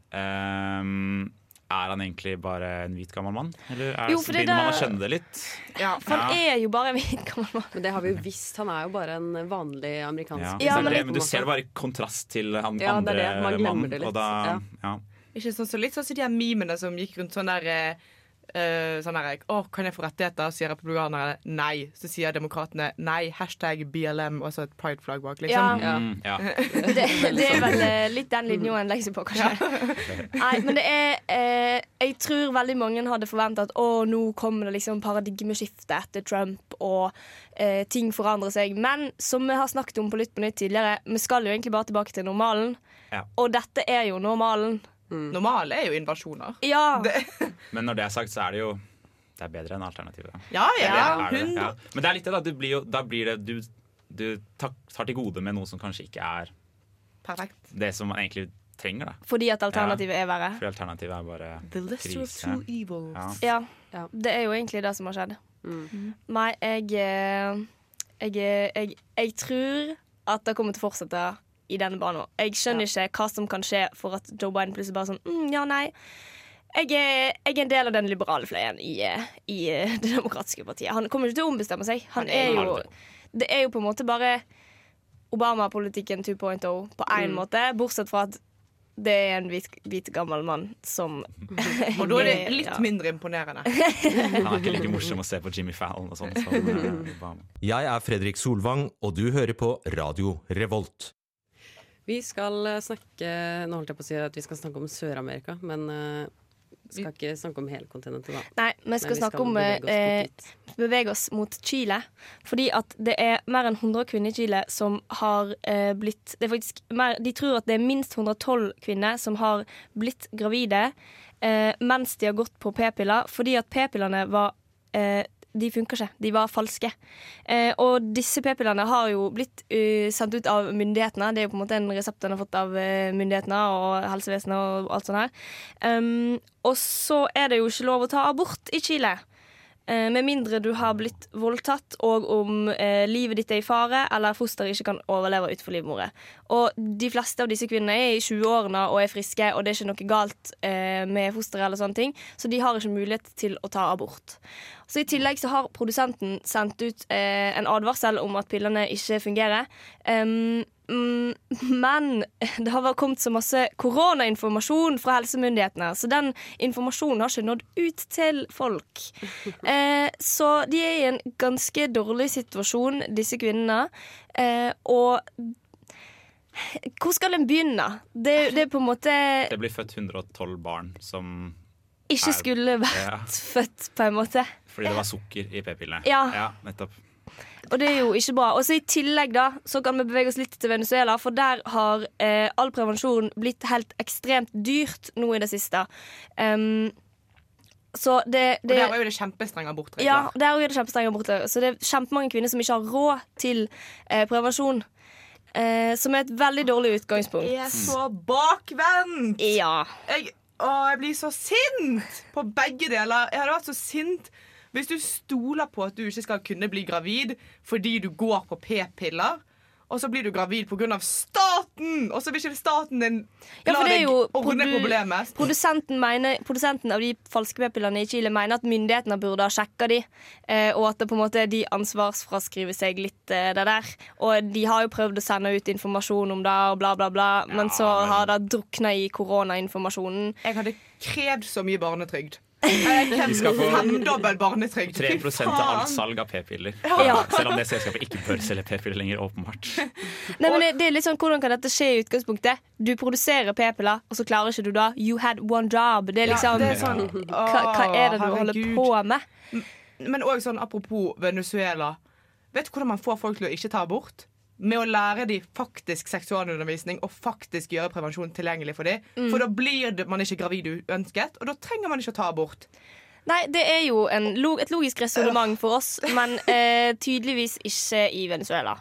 Er han egentlig bare en hvit gammel mann? Eller er, Jo, det begynner man å skjønne det litt? For han er jo bare en hvit gammel mann. Men det har vi jo visst. Han er jo bare en vanlig amerikansk Ja, Ja, men det, men du ser det bare i kontrast til han Ja, andre det. Man glemmer mannen. Og da, Ja. ja. Ikke sånn, så litt sånn som de her memene som gikk rundt sånn der eh, eh, Sånn her, Å, kan jeg få rettigheter? Sier republikanerne nei. Så sier demokratene nei. Hashtag BLM og så et prideflagg bak, liksom. Ja. Mm, ja. Det, det er vel eh, litt den linja en legger seg på, kanskje. Nei, men det er eh, Jeg tror veldig mange hadde forventa at å, nå kommer det liksom paradigmeskifte etter Trump, og eh, ting forandrer seg. Men som vi har snakket om på Lytt på nytt tidligere, vi skal jo egentlig bare tilbake til normalen. Ja. Og dette er jo normalen. Normale er jo invasjoner. Ja. Men når det er sagt, så er det jo Det er bedre enn alternativet. Ja, ja, Det ja. er det, ja. Men det er litt det, da. Du blir jo, da blir det Du, du tar, tar til gode med noe som kanskje ikke er Perfekt. det som man egentlig trenger. da Fordi at alternativet er verre. For alternativet er bare The lesser of two evils. Ja. Ja. Ja. Det er jo egentlig det som har skjedd. Mm. Nei, jeg, eh, jeg, eh, jeg Jeg tror at det kommer til å fortsette i denne banen. Jeg skjønner ikke hva som kan skje for at Joe Biden plutselig bare sånn mm, Ja, nei. Jeg er, jeg er en del av den liberale fløyen i, eh, i eh, Det demokratiske partiet. Han kommer ikke til å ombestemme seg. Han er jo Det er jo på en måte bare Obama-politikken 2.0 på én Mm. måte, bortsett fra at det er en hvit, hvit gammel mann som Og da er det litt Ja. mindre imponerende. Han er ikke like morsom å se på Jimmy Fallon og sånn. som, Obama. Jeg er Fredrik Solvang, og du hører på Radio Revolt. Vi skal eh, snakke Nå holdt jeg på å si at vi skal snakke om Sør-Amerika, men eh, vi skal ikke snakke om hele kontinentet, da. Nei, vi skal Men vi snakke skal om bevege oss eh, bevege oss mot Chile. Fordi at det er mer enn 100 kvinner i Chile som har eh, blitt er mer, De tror at det er minst 112 kvinner som har blitt gravide eh, mens de har gått på p-piller, fordi at p-pillene var eh, de funker ikke. De var falske. Eh, og disse p-pillene har jo blitt uh, sendt ut av myndighetene. Det er jo på en måte en resept en har fått av eh, myndighetene og helsevesenet og alt sånt her. Um, og så er det jo ikke lov å ta abort i Chile. Eh, med mindre du har blitt voldtatt, og om eh, livet ditt er i fare, eller fosteret ikke kan overleve utenfor livmoret. Og de fleste av disse kvinnene er i 20-årene og er friske, og det er ikke noe galt eh, med fosteret, eller sånne ting, så de har ikke mulighet til å ta abort. Så I tillegg så har produsenten sendt ut eh, en advarsel om at pillene ikke fungerer. Um, men det har kommet så masse koronainformasjon fra helsemyndighetene, så den informasjonen har ikke nådd ut til folk. Eh, så de er i en ganske dårlig situasjon, disse kvinnene. Eh, og hvor skal en begynne? Det, det er på en måte Det blir født 112 barn som ikke er- skulle vært Ja, født, på en måte. fordi det var sukker i p-pillene. Ja. nettopp. Og det er jo ikke bra. Og så I tillegg da, så kan vi bevege oss litt til Venezuela, for der har eh, all prevensjon blitt helt ekstremt dyrt nå i det siste. Um, så det, Og der er jo det kjempestrenge abortregler. Ja, der er det kjempestrenge abortregler. Så det er kjempemange kvinner som ikke har råd til eh, prevensjon. Eh, som er et veldig dårlig utgangspunkt. Jeg er så bakvendt! Ja. Jeg, å, jeg blir så sint på begge deler. Jeg hadde vært så sint hvis du stoler på at du ikke skal kunne bli gravid fordi du går på p-piller. Og så blir du gravid pga. staten! Og så vil ikke staten din Ja, la deg ordne problemet. Produsenten, mener, produsenten av de falske p-pillene i Chile mener at myndighetene burde ha sjekka de, eh, og at det på en måte de ansvarsfraskriver seg litt eh, det der. Og de har jo prøvd å sende ut informasjon om det, og bla, bla, bla, men så har det drukna i koronainformasjonen. Jeg hadde krevd så mye barnetrygd. Vi skal få femdobbel barnetrygd. 3 Fy av alt salg av p-piller. Ja. Selv om det selskapet ikke bør selge p-piller lenger, åpenbart. Nei, men det, er litt sånn, Hvordan kan dette skje i utgangspunktet? Du produserer p-piller, og så klarer ikke du da You had one job. Det er Ja, liksom det er sånn, hva, hva er det du holder på med? Men òg sånn apropos Venezuela. Vet du hvordan man får folk til å ikke ta abort? Med å lære dem faktisk seksualundervisning og faktisk gjøre prevensjon tilgjengelig for dem. Mm. For da blir det- man ikke gravid uønsket, og da trenger man ikke å ta abort. Nei, det er jo en, et logisk resonnement for oss, men eh, tydeligvis ikke i Venezuela.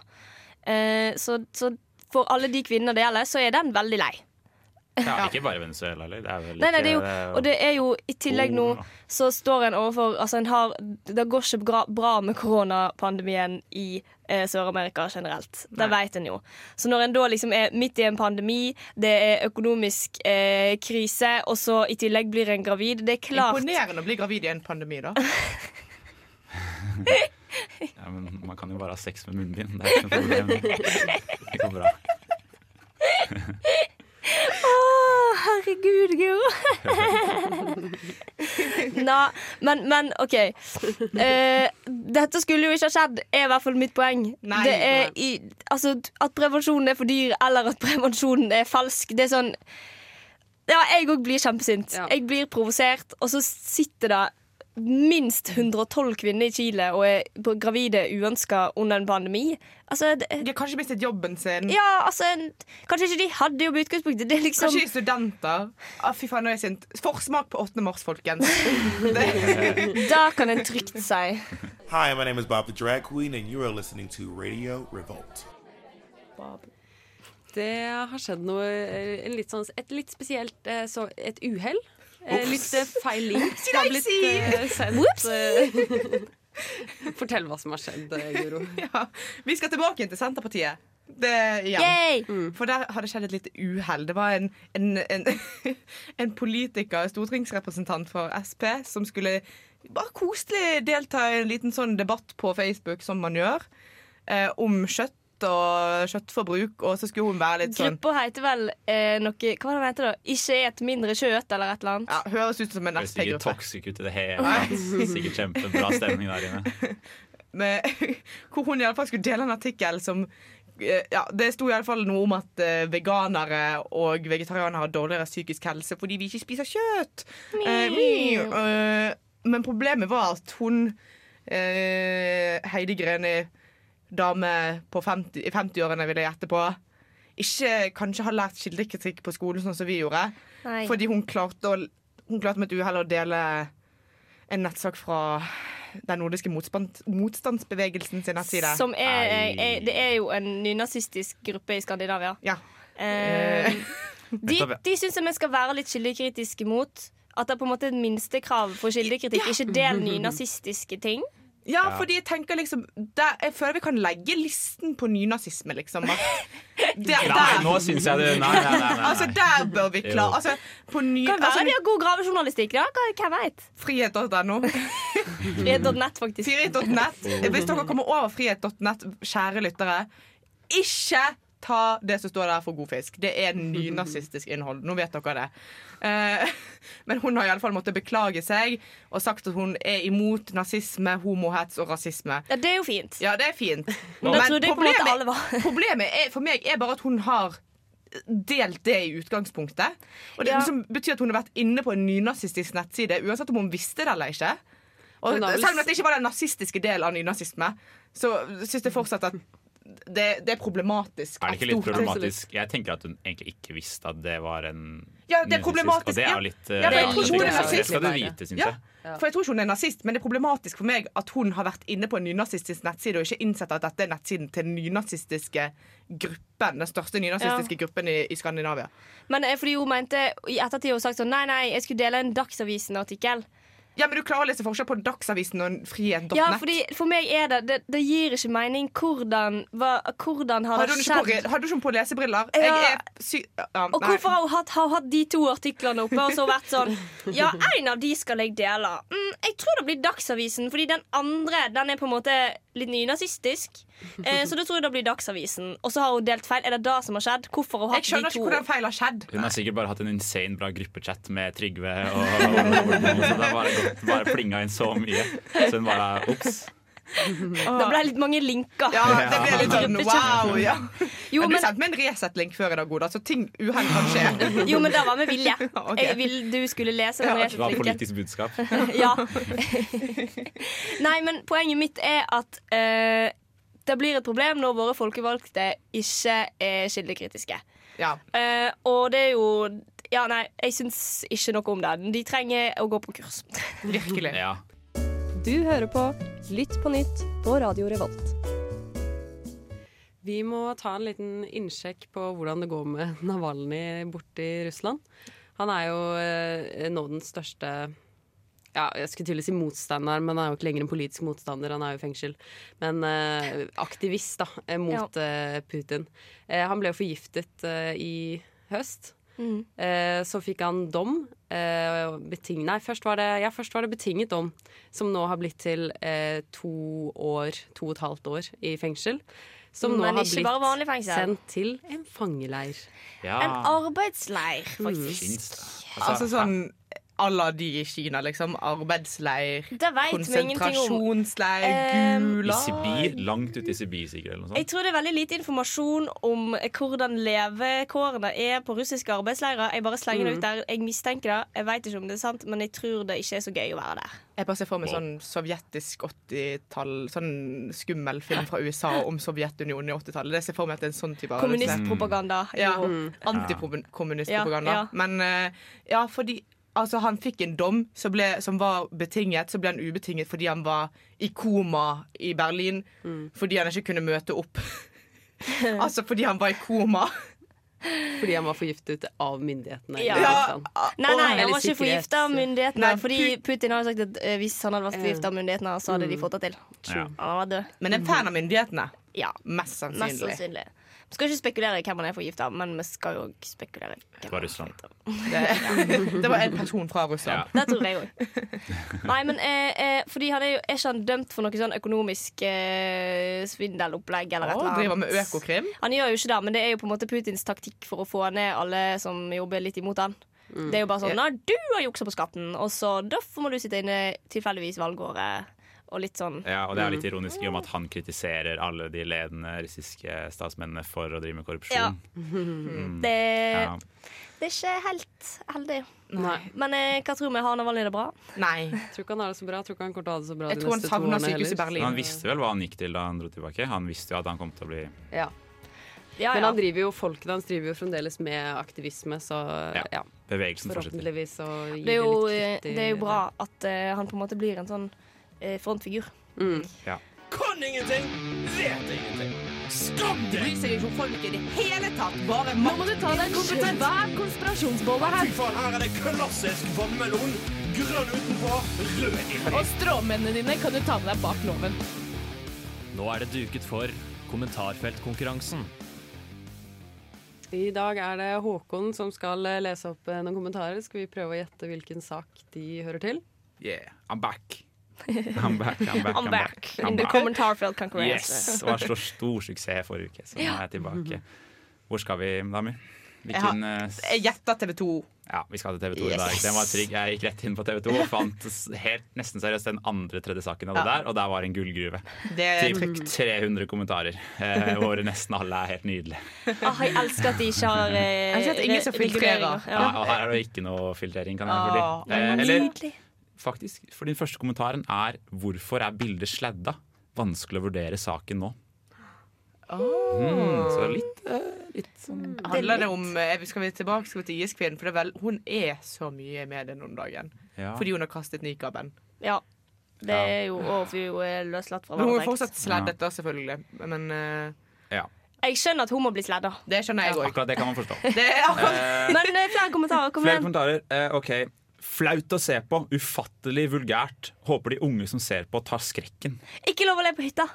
Eh, så, så for alle de kvinnene det gjelder, så er den veldig lei. Ja, ikke bare Venezuela heller. Det Nei, nei, det jo, og det er jo i tillegg nå så står en overfor Altså, en har Det går ikke bra, bra med koronapandemien i eh, Sør-Amerika generelt. Det vet en jo. Så når en da liksom er midt i en pandemi, det er økonomisk eh, krise, og så i tillegg blir en gravid Det er klart Imponerende å bli gravid i en pandemi, da. Ja, men man kan jo bare ha sex med munnbind. Det er ikke noe problem. Det går bra. Å, herregud, Guro. Nei, men, men OK. Eh, dette skulle jo ikke ha skjedd, er i hvert fall mitt poeng. Nei, det i, altså, at prevensjonen er for dyr, eller at prevensjonen er falsk. Det er sånn Ja, jeg òg blir kjempesint. Jeg blir provosert, og så sitter det minst 112 kvinner i Chile og er på gravide uønska under en pandemi. Altså, det, De har kanskje mistet jobben sin. ja, altså Kanskje ikke de hadde jo i utgangspunktet. Det er liksom Kanskje de er studenter. Ah, fy faen, nå er jeg sint. Forsmak på 8. mars, folkens. Da kan en trygt si. Hi, my name is Bob the Drag Queen, and you are listening to Radio Revolt. Det har skjedd noe eh, en litt sånn, Et litt spesielt eh, så, Et uhell. Eh, Litt feil link Si har blitt eh, sendt. eh. Fortell hva som har skjedd, Guro. Ja, vi skal tilbake til Senterpartiet. Det. Yay! For der har det skjedd et lite uhell. Det var en, en, en, en politiker, stortingsrepresentant for Sp, som skulle bare koselig delta i en liten sånn debatt på Facebook, som man gjør, eh, om kjøtt og kjøttforbruk, og så skulle hun være litt sånn Gruppa heter vel eh, noe Hva var det den heter da? Ikke et mindre kjøtt, eller et eller annet? Ja, Høres ut som en Høres ikke SP-gruppe. toxic ut i det hele tatt. Sikkert kjempebra stemning der inne. med, hvor hun i alle fall skulle dele en artikkel som eh, ja, Det sto i alle fall noe om at eh, veganere og vegetarianere har dårligere psykisk helse fordi vi ikke spiser kjøtt. Eh, mi, eh, men problemet var at hun eh, Heidi Greni, dame på 50, i 50-årene, vil jeg gjette på, ikke kanskje har lært kildekritikk på skolen sånn som vi gjorde. Nei. Fordi hun klarte, å, hun klarte med et uhell å dele en nettsak fra den nordiske motstandsbevegelsen sin nettside. Som er, er Det er jo en nynazistisk gruppe i Skandinavia. Ja. Eh, de Nettopp, ja. de syns vi skal være litt kildekritiske mot. At det er på en måte et minstekrav for kildekritikk. Ikke del nynazistiske ting. Ja, Ja. fordi jeg tenker liksom der, Jeg føler vi kan legge listen på nynazisme, liksom. Der, Nei, nå syns jeg det Nei, nei, nei. nei, nei. Altså, der bør vi klare altså, på ny, Kan være altså, de har god gravejournalistikk, da. Hvem veit? Frihet.no. Frihet.nett, faktisk. Frihet.nett. Hvis dere kommer over frihet.nett, kjære lyttere, ikke ta det som står der for god fisk. Det er nynazistisk innhold. Nå vet dere det. Eh, men hun har iallfall måttet beklage seg og sagt at hun er imot nazisme, homohets og rasisme. Ja, det er jo fint. Ja, det er fint. Men da trodde jeg på en måte alle var. problemet er, for meg er bare at hun har delt det i utgangspunktet. Og det Ja. liksom betyr at hun har vært inne på en nynazistisk nettside, uansett om hun visste det eller ikke. Og selv om det ikke var den nazistiske delen av nynazisme, så syns jeg fortsatt at det, det er problematisk. Er det ikke litt problematisk? Jeg tenker at hun egentlig ikke visste at det var en Ja, det er problematisk, Og det er jo litt eh, Ja, jeg rart tror ikke hun er. Det nazist. skal du vite, syns Ja. jeg. For jeg tror ikke hun er nazist, men det er problematisk for meg at hun har vært inne på en nynazistisk nettside og ikke innsett at dette er nettsiden til den nynazistiske gruppen. Den største nynazistiske gruppen i, i Skandinavia. Men eh, fordi hun mente i ettertid hun sagt sånn Nei, nei, jeg skulle dele en Dagsavisen-artikkel. Ja, men du klarer å lese forskjell på Dagsavisen og frihet.net? Ja, fordi for meg er det Det, det gir ikke mening hvordan hva, Hvordan har har det på, skjedd? Har du ikke på lesebriller? Ja. Ja, Og hvorfor har hun hatt, har hatt de to artiklene oppe og så vært sånn Ja, en av de skal jeg dele. Mm, jeg tror det blir Dagsavisen, fordi den andre Den er på en måte litt nynazistisk. Eh, så da tror jeg det blir Dagsavisen. Og så har hun delt feil. Er det det som har skjedd? Hvorfor har hun hatt Jeg skjønner de to? ikke hvordan feil har skjedd. Hun har sikkert bare hatt en insane bra gruppechat med Trygve. Og, og, og, så det bare, bare plinga inn så mye. Så hun bare ops. Det ble litt mange linker. Ja, det ble litt sånn wow, ja. Jo, men du men- sendte meg en Resett-link før i dag, Oda, så ting uhell kan skje. Jo, men det var med vilje. Ok. Jeg vil du skulle lese den Det var politisk budskap. ja. Nei, men poenget mitt er at uh, det blir et problem når våre folkevalgte ikke er kildekritiske. Ja. Uh, og det er jo Ja, nei, jeg syns ikke noe om det. De trenger å gå på kurs. Virkelig. Ja. Du hører på Lytt på nytt på Radio Revolt. Vi må ta en liten innsjekk på hvordan det går med Navalnyj borte i Russland. Han er jo eh, nå den største ja, jeg skulle til å si motstander, men han er jo ikke lenger en politisk motstander. Han er jo i fengsel. Men eh, aktivist da, eh, mot eh, Putin. Eh, han ble jo forgiftet eh, i høst. Mm. Eh, så fikk han dom. Eh, beting nei, først var, det, ja, først var det betinget dom, som nå har blitt til eh, to år, to og et halvt år i fengsel. Som nå har blitt bare vanlig fengsel. sendt til en fangeleir. Ja. En arbeidsleir, faktisk. Mm. Altså sånn à la de i Kina, liksom. Arbeidsleir, Det vet vi ingenting om. konsentrasjonsleir, gula. I Sibir, langt ute i Sibir sikkert, eller noe Jeg tror det er veldig lite informasjon om hvordan levekårene er på russiske arbeidsleirer. Jeg bare slenger det Mm. ut der. Jeg mistenker det. Jeg vet ikke om det er sant, men jeg tror det ikke er så gøy å være der. Jeg bare ser for meg sånn sovjetisk 80-tall, sånn skummel film fra USA om Sovjetunionen i 80-tallet. Det ser for meg at det er en sånn type Kommunistpropaganda. Ja, Jo. Antikommunistpropaganda. Ja, ja. Men eh, ja, fordi altså, han fikk en dom som, ble, som var betinget, så ble han ubetinget fordi han var i koma i Berlin. Fordi han ikke kunne møte opp. altså fordi han var i koma. Fordi han var forgiftet av myndighetene. Ja. Ja. Nei, nei, han var ikke forgifta av myndighetene. Nei, fordi Putin har jo sagt at eh, hvis han hadde vært forgifta av myndighetene, så hadde de fått det til. Ja. Han var død. Men en fan av myndighetene. Ja, Mest mest sannsynlig. Skal ikke spekulere i hvem han er forgifta men vi skal jo spekulere i hvem fra var Russland. Det, det var en person fra Russland. Det tror jeg òg. Nei, men eh, eh, fordi han er jo er ikke han dømt for noe sånn økonomisk eh, svindelopplegg eller et eller annet? driver med økokrim. Han gjør jo ikke det, men det er jo på en måte Putins taktikk for å få ned alle som jobber litt imot han. Det er jo bare sånn Nei, du har juksa på skatten, og så derfor må du sitte inne tilfeldigvis valgåret. Og litt sånn Ja, og det er litt ironisk i og med at han kritiserer alle de ledende russiske statsmennene for å drive med Ja. korrupsjon. Mm. Det, Ja. det er ikke helt heldig. Nei. Men eh, hva tror vi? Har Navalny det bra? Nei. Tror ikke han har det så bra. Tror ikke han kommer til å ha det så bra Jeg de tror han årene sykehuset i. Berlin. Han visste vel hva han gikk til da han dro tilbake? Han visste jo at han kom til å bli Ja. Ja, Men han driver jo folkene hans driver jo fremdeles med aktivisme, så Ja. ja. Bevegelsen fortsetter. Forhåpentligvis så gir Det er jo, litt eh, det er jo bra at uh, han på en måte blir en sånn eh, frontfigur. Ja. Kan ingenting, vet ingenting. Skam De bryr seg ikke om folk i det hele tatt. Bare Nå må du ta deg en svær konspirasjonsbolle her. Fy faen, her er det klassisk vannmelon. Grønn utenpå, rød inni. Og stråmennene dine kan du ta med deg bak loven. Nå er det duket for kommentarfeltkonkurransen. I dag er det Håkon som skal eh, lese opp eh, noen kommentarer. Skal vi prøve å gjette hvilken sak de hører til? Yeah, I'm back. I'm back, I'm back, I'm back I'm in the back. kommentarfelt konkurranse. Yes, det var så stor suksess forrige uke, så nå er jeg tilbake. Hvor skal vi, damer? Hvilken Jeg gjetta TV 2. Ja, vi skal til TV 2 i dag. Den var trygg. Jeg gikk rett inn på TV 2 og fant helt, nesten seriøst den andre tredje saken av det Ja. der, og der var en gullgruve. Det er Typ trygt. 300 kommentarer, eh, hvor nesten alle er helt nydelige. Ah, jeg elsker at de ikke har eh, Jeg elsker at ingen som filtrerer. Ja, og her er det ikke noe filtrering, kan jeg Ah, fortelle. Eh, eller. Faktisk, for din første kommentaren er 'Hvorfor er bildet sladda?' Vanskelig å vurdere saken nå. Mm, så litt, uh, litt sånn Handler det om eh, Skal vi tilbake skal vi til IS-kvinnen? For det er vel, hun er så mye i media om dagen. Ja. Fordi hun har kastet nikaben. Ja. Det er jo Og hun er løslatt fra Men hun er fortsatt sladdet, da, selvfølgelig. Men uh, Ja. Jeg skjønner at hun må bli sladda. det skjønner jeg òg. Akkurat det kan man forstå. Det akkurat Men flere kommentarer. Kom Flere igjen. kommentarer. Uh, ok. Flaut å se på. Ufattelig vulgært. Håper de unge som ser på, tar skrekken. Ikke lov å le på hytta.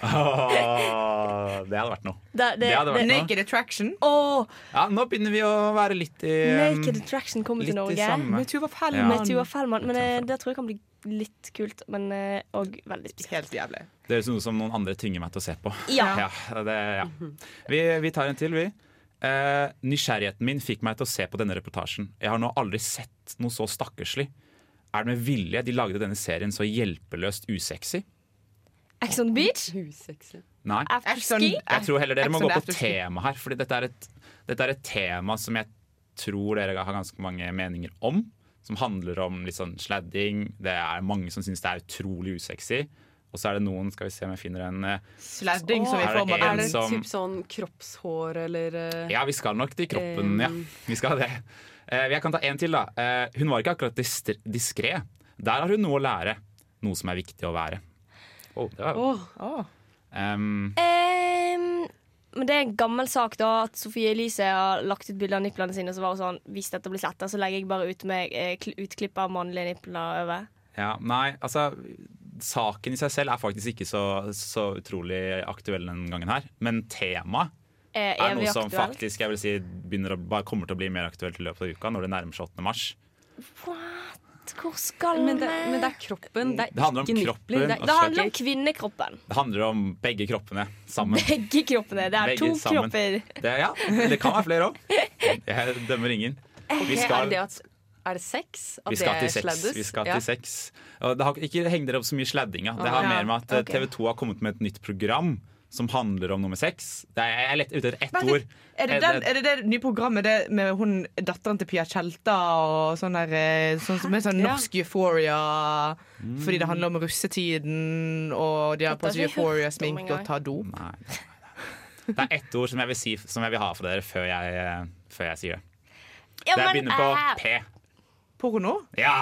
Ah, det hadde vært noe. Det, det, Det hadde vært det, noe. Naked Attraction. Oh. Ja, nå begynner vi å være litt i um, Naked Attraction kommer til Norge. Med Tuva Ja. Fellmann. Med Tuva Fellmann. Men eh, det tror jeg kan bli litt kult. Men eh, veldig spesielt. Helt jævlig. Det høres ut som noen andre tvinger meg til å se på. Ja. det, ja. Vi, vi tar en til, vi. Eh, nysgjerrigheten min fikk meg til å se på denne reportasjen. Jeg har nå aldri sett noe så stakkarslig. Er det med vilje de lagde denne serien så hjelpeløst usexy? Ex on Beach? Usexy. Nei. Afterski? Jeg tror heller dere må gå på tema her. Fordi dette er, et, dette er et tema som jeg tror dere har ganske mange meninger om. Som handler om litt sånn sladding. Det er mange som syns det er utrolig usexy. Og så er det noen Skal vi se om jeg finner en eh, Sladding som vi Er det en Er det som- typ sånn kroppshår eller eh, Ja, vi skal nok til kroppen, ja. Vi skal det. Uh, jeg kan ta en til, da. Uh, hun var ikke akkurat dis- diskré. Der har hun noe å lære. Noe som er viktig å være. Oh, det var Åh, um, um, men det er en gammel sak da at Sofie Elise har lagt ut bilder av nipplene sine. Så var hun sånn Hvis dette blir sletta, så legger jeg bare ut med eh, utklipp av mannlige nipler over. Ja, nei, altså Saken i seg selv er faktisk ikke så, så utrolig aktuell denne gangen her. Men temaet er, er evig noe som faktisk jeg vil si å, bare kommer til å bli mer aktuelt i løpet av uka, når det nærmer seg 8. mars. What? Hvor skal men, det, vi? men det er kroppen, det er Det handler om ikke kroppen. Det er Det handler om kvinnekroppen. Det handler om begge kroppene sammen. Begge kroppene. Det er Begge to sammen. kropper. Det, ja, det kan være flere òg. Jeg dømmer ingen. Ok, Vi er skal, det at er det sex? At vi skal det til sex. sladdes? Vi skal Ja. til sex. Det har, ikke heng dere opp så mye sladdinga. Det har mer med at. TV 2 har kommet med et nytt program som handler om nummer sex. Er, jeg er lett ute etter ett ord. Er det, den, er det det nye programmet det med hun, datteren til Pia Tjelta og sånn der eh, sånn, som er sånn Ja. norsk euphoria? Fordi det handler om russetiden, og de har på seg euphoria-sminke og ta dop. Nei, nei, nei. Det er ett ord som jeg vil si Som jeg vil ha for dere før jeg, eh, før jeg sier det. Ja, Det begynner på eh, P. Porno? Ja!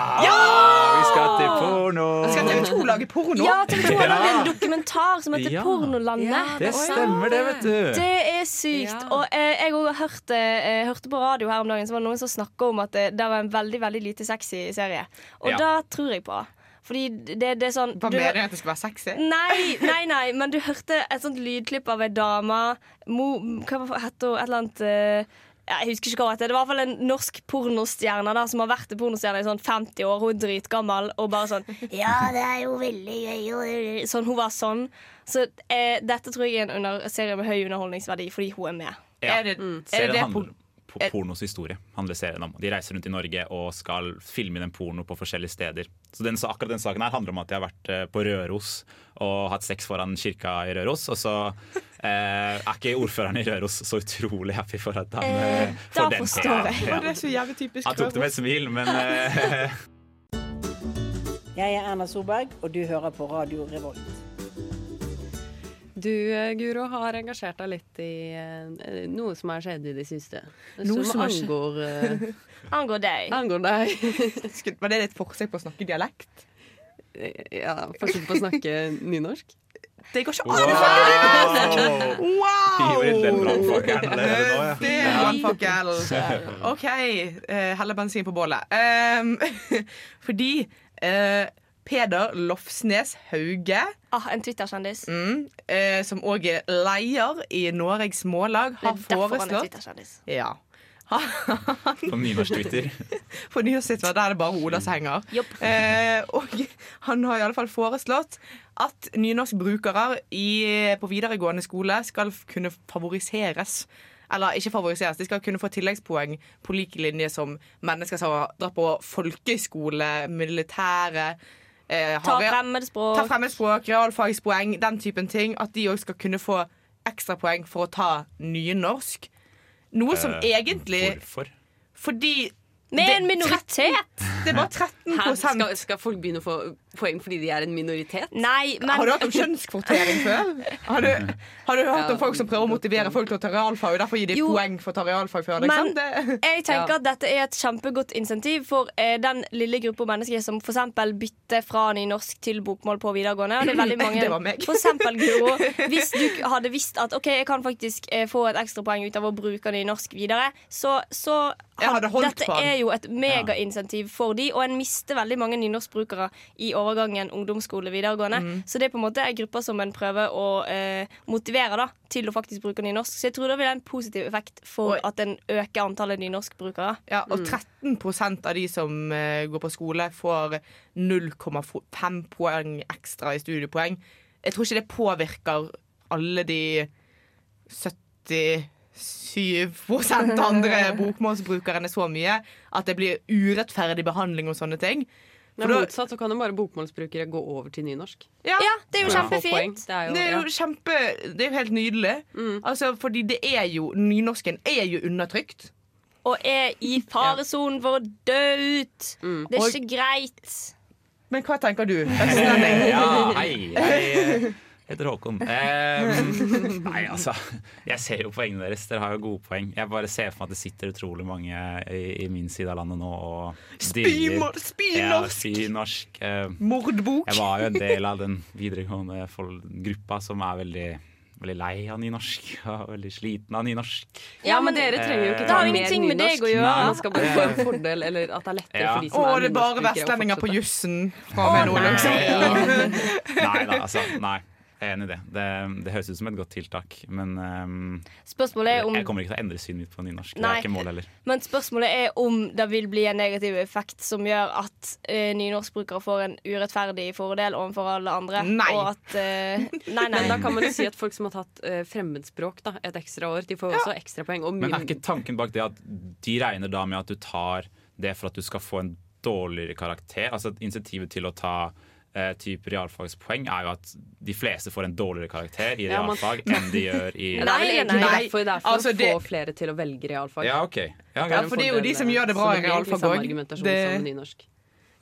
Vi skal til porno! Skal TV 2 lage porno? Ja, TV 2 har Ja. en dokumentar som heter Ja. Pornolandet. Det stemmer, det, vet du. Det er sykt. Ja. Og eh, jeg også hørte, eh, hørte på radio her om dagen Så var det noen som snakka om at det, det var en veldig veldig lite sexy serie. Og Ja. det tror jeg på. Fordi det, det er sånn Hva du- mener du at det skal være sexy? Nei, nei, nei, men du hørte et sånt lydklipp av ei dame Mo, Hva heter het hun? Et eller annet eh, ja, Jeg husker ikke hva det er. Det var i hvert fall en norsk pornostjerne da, som har vært pornostjerne i sånn 50 år. Hun er dritgammel og bare sånn Ja, det er jo veldig gøy. Sånn, Hun var sånn. Så eh, dette tror jeg er en under, serie med høy underholdningsverdi fordi hun er med. Ja. Er det, er det, det po- pornos historie. handler serien om. De reiser rundt i Norge og skal filme inn en porno på forskjellige steder. Så den, akkurat den saken her handler om at de har vært eh, på Røros og hatt sex foran kirka i Røros. Og så eh, er ikke ordføreren i Røros så utrolig happy for at han Eh, eh, får den forstår jeg. Ja. det er så jævlig typisk Han tok det med et smil, men eh, Jeg er Erna Solberg, og du hører på Radio Revolt. Du, eh, Guro, har engasjert deg litt i eh, noe som har skjedd i det siste. Noe som som angår, uh, Angår deg. angår deg. Var det et forsøk på å snakke dialekt? ja, forsøk på å snakke nynorsk. Det går ikke an å snakke nynorsk! Vi Wow! ja. Det er brannfakkel. OK, eh, helle bensin på bålet. Um, fordi eh, Peder Lofsnes Hauge, Ah, en Twitter-kjendis. mm, eh, som òg er leder i Noregs Mållag, Det har er derfor han er foreslått Twitter-kjendis. ja. På nynorsk-Twitter. På nyhetssituasjonen der er det bare Ola som henger. Eh, og han har i alle fall foreslått at nynorskbrukere i, på videregående skole skal kunne favoriseres. Eller ikke favoriseres, de skal kunne få tilleggspoeng på lik linje som mennesker som har dratt på folkeskole, militære eh, Ta fremmedspråk. Ta fremmedspråk, realfagspoeng, den typen ting. At de òg skal kunne få ekstrapoeng for å ta nynorsk. Noe som Eh, egentlig Hvorfor? Fordi Med det- en minoritet! Det er bare 13 Her Skal, skal folk begynne å få poeng fordi de er en minoritet? Nei, men Har du hatt om kjønnskvotering før? Har du, har du hørt Ja. om folk som prøver å motivere folk til å ta realfag, og derfor gir de Jo. poeng for å ta realfag før? Liksom? Men jeg tenker at dette er et kjempegodt insentiv for eh, den lille gruppa mennesker som f.eks. bytter fra nynorsk til bokmål på videregående. Og det er veldig mange Det var meg. For eksempel, Guro, hvis du hadde visst at OK, jeg kan faktisk eh, få et ekstrapoeng ut av å bruke nynorsk videre, så, så holdt dette på er jo et megainsentiv for de, og en mister veldig mange nynorskbrukere i overgangen ungdomsskole videregående. Mm. Så det er på en måte en gruppe som en prøver å eh, motivere da, til å faktisk bruke nynorsk. Så jeg tror det vil ha en positiv effekt for at en øker antallet nynorskbrukere. ja, og 13% av de som eh, går på skole, får 0,5 poeng ekstra i studiepoeng. Jeg tror ikke det påvirker alle de 77 andre bokmålsbrukerne så mye at det blir urettferdig behandling og sånne ting. For Nei, motsatt så kan jo bare bokmålsbrukere gå over til nynorsk. Ja, det er jo kjempefint. Det er jo, Det er jo ja. kjempe Det er jo helt nydelig. Altså, fordi det er jo Nynorsken er jo undertrykt. Og er i faresonen for å dø ut. Det er Og- ikke greit. Men hva tenker du? Østlending? Ja, hei. Eh, heter Håkon. Eh, nei, altså. Jeg ser jo poengene deres. Dere har jo gode poeng. Jeg bare ser for meg at det sitter utrolig mange i, i min side av landet nå og spynorsk! Ja, spynorsk. Eh, Mordbok. Jeg var jo en del av den videregående gruppa som er veldig Veldig lei av nynorsk og veldig sliten av nynorsk. Ja, men dere trenger jo ikke Det ta har jo mer ingenting med deg å gjøre. Man skal bare få en fordel, eller at det er lettere Ja. for de som Å, er det er bare vestlendinger på jussen fra nå, liksom. Nei da, altså. Nei. Jeg er enig i det. det. Det høres ut som et godt tiltak, men um, Spørsmålet er om jeg kommer ikke til å endre synet mitt på nynorsk. Det er ikke målet heller. Men spørsmålet er om det vil bli en negativ effekt som gjør at uh, nynorskbrukere får en urettferdig fordel overfor alle andre. Nei. Og at uh, Nei, nei. Men da kan man jo si at folk som har tatt uh, fremmedspråk da, et ekstra år, de får ja. også ekstrapoeng. Og Men er ikke tanken bak det at de regner da med at du tar det for at du skal få en dårligere karakter? Altså at Insentivet til å ta eh, type realfagspoeng er jo at de fleste får en dårligere karakter i Ja, man- realfag enn de gjør i Nei, nei, Nei, derfor, det er for altså, å det- få flere til å velge realfag. Ja, OK. Ja, Ja, for det er jo de som gjør det bra i realfag òg. Det- som nynorsk.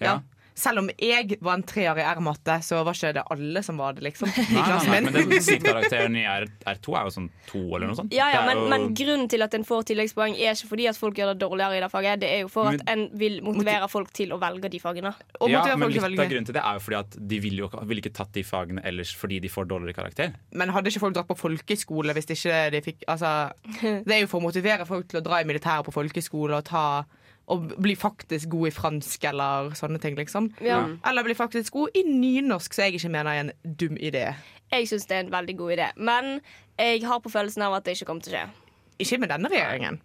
Ja. Selv om jeg var en treer i R-matte, så var ikke det alle som var det, liksom. I Nei, nei, klassen nei, men snittkarakteren i R, R2 er jo sånn to eller noe sånt. Ja, ja, men, jo- men grunnen til at en får tilleggspoeng, er ikke fordi at folk gjør det dårligere i det faget. Det er jo for at en vil motivere folk til å velge de fagene. Og ja, men litt av grunnen til det er jo fordi at de ville vil ikke tatt de fagene ellers fordi de får dårligere karakter. Men hadde ikke folk dratt på folkeskole hvis ikke de fikk Altså, det er jo for å motivere folk til å dra i militæret på folkeskole og ta og bli faktisk god i fransk eller sånne ting, liksom. Ja. Eller bli faktisk god i nynorsk, så jeg ikke mener er en dum idé. Jeg syns det er en veldig god idé, men jeg har på følelsen av at det ikke kommer til å skje. Ikke med denne regjeringen.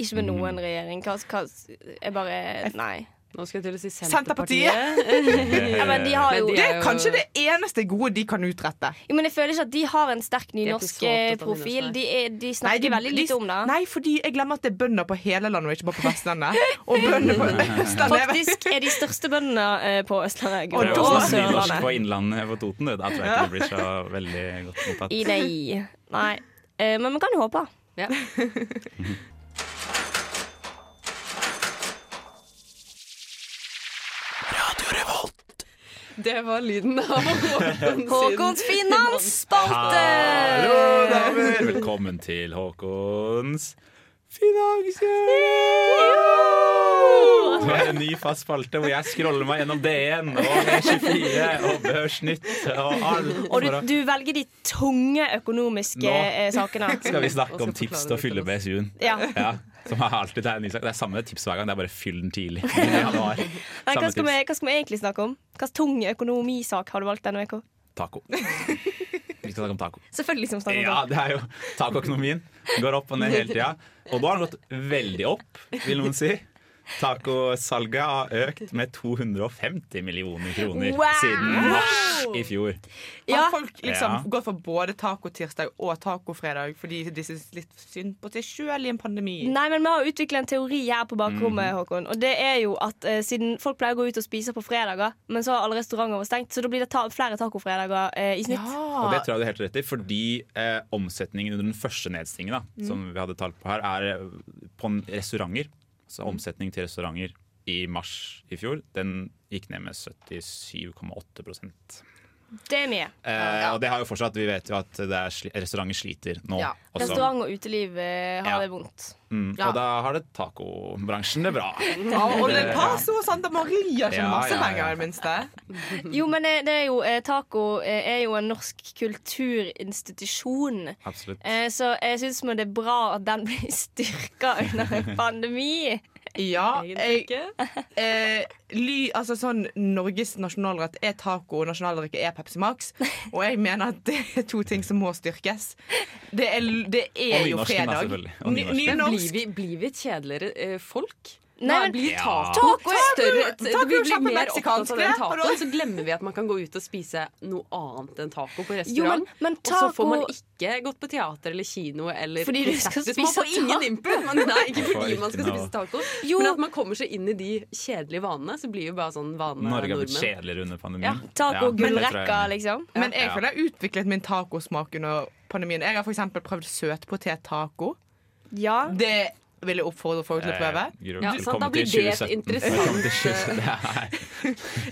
Ikke med noen regjering. Hva, hva, jeg bare Nei. Nå skal jeg til å si Senterpartiet. Senterpartiet. Ja, men de har jo Men de Det er jo- kanskje det eneste gode de kan utrette. Jo, men jeg føler ikke at de har en sterk er nynorsk eh, profil. De, er, de snakker veldig de- lite om det. Nei, fordi jeg glemmer at det er bønder på hele landet, og ikke bare på Vestlandet. Og bønder på Østlandet Faktisk er de største bøndene eh, på Østlandet og da nynorsk på Innlandet på Toten. det. Da tror jeg ikke det blir så veldig godt mottatt. I nei. Nei. Eh, men man kan jo håpe. Ja. Det var lyden av Håkon Håkons finansspalte! Hallo, damer! Velkommen til Håkons Det er en ny fast spalte hvor jeg scroller meg gjennom DN og E24 og Børsnytt og alt. Og du, du velger de tunge økonomiske Nå eh, sakene. Skal vi snakke om tips til å fylle BSU-en? Ja. Som er alltid det er ny sak. Det er samme tips hver gang, det er bare fyll den tidlig. Nei, hva, skal vi, hva skal vi egentlig snakke om? Hvilken tung økonomisak har du valgt denne uka? Taco. Vi skal snakke om taco. Selvfølgelig skal vi snakke om Ja, det. det er jo tacoøkonomien. Går opp og ned hele tida. Og da har den gått veldig opp, vil noen si. Tacosalget har økt med 250 millioner kroner Wow! siden mars i fjor. Har folk liksom Ja. gått for både tacotirsdag og tacofredag fordi de syns litt synd på seg sjøl i en pandemi? Nei, men Vi har utvikla en teori her på bakrommet, mm. Håkon. Og det er jo at eh, Siden folk pleier å gå ut og spise på fredager, men så har alle restauranter vært stengt, så da blir det ta flere tacofredager eh, i snitt. Og det tror jeg du har helt rett i, fordi eh, omsetningen under den første nedstengingen, da, Mm. som vi hadde tall på her, er eh, på restauranter. Så omsetning til restauranter i mars i fjor, den gikk ned med 77,8 Det er mye. eh, Og det har jo fortsatt, vi vet jo at det er sli restauranter sliter nå. Ja. også. Restaurant og uteliv eh, har Ja. det vondt. Mm, Ja. Og da har det tacobransjen det bra. Ja, og Le Paso og Santa Maria tjener Ja, masse ja, ja. penger, i det minste. Jo, men eh, det er jo, eh, taco eh, er jo en norsk kulturinstitusjon. Absolutt. Eh, Så jeg syns det er bra at den blir styrka under en pandemi. Ja, jeg, eh, ly, altså sånn Norges nasjonalrett er taco, og nasjonaldrikke er Pepsi Max. Og jeg mener at det er to ting som må styrkes. Det er, det er jo fredag. selvfølgelig. Og Ny- blir vi, blir vi et kjedeligere eh, folk? Nei, men- blir Ja. taco, Taco større. taco Det er blir mer opptatt av den tacoen, så glemmer vi at man kan gå ut og spise noe annet enn taco på Jo, men- restaurant. men Og så får man ikke gått på teater eller kino eller Fordi du skal. Man spise får ingen taco. input! Men nei, ikke fordi man skal spise taco. Jo. Men at man kommer seg inn i de kjedelige vanene, så blir jo bare sånn vane Norge har blitt kjedeligere under pandemien. Ja, Taco Ja, det tror jeg. gullrekka, liksom. Men jeg føler jeg har utviklet min tacosmak under pandemien. Jeg har eksempel prøvd søtpotet-taco. Ja. Det vil jeg oppfordre folk til å prøve. Eh, Ja, sant, da blir det et 2017. interessant, Velkommen til 2017.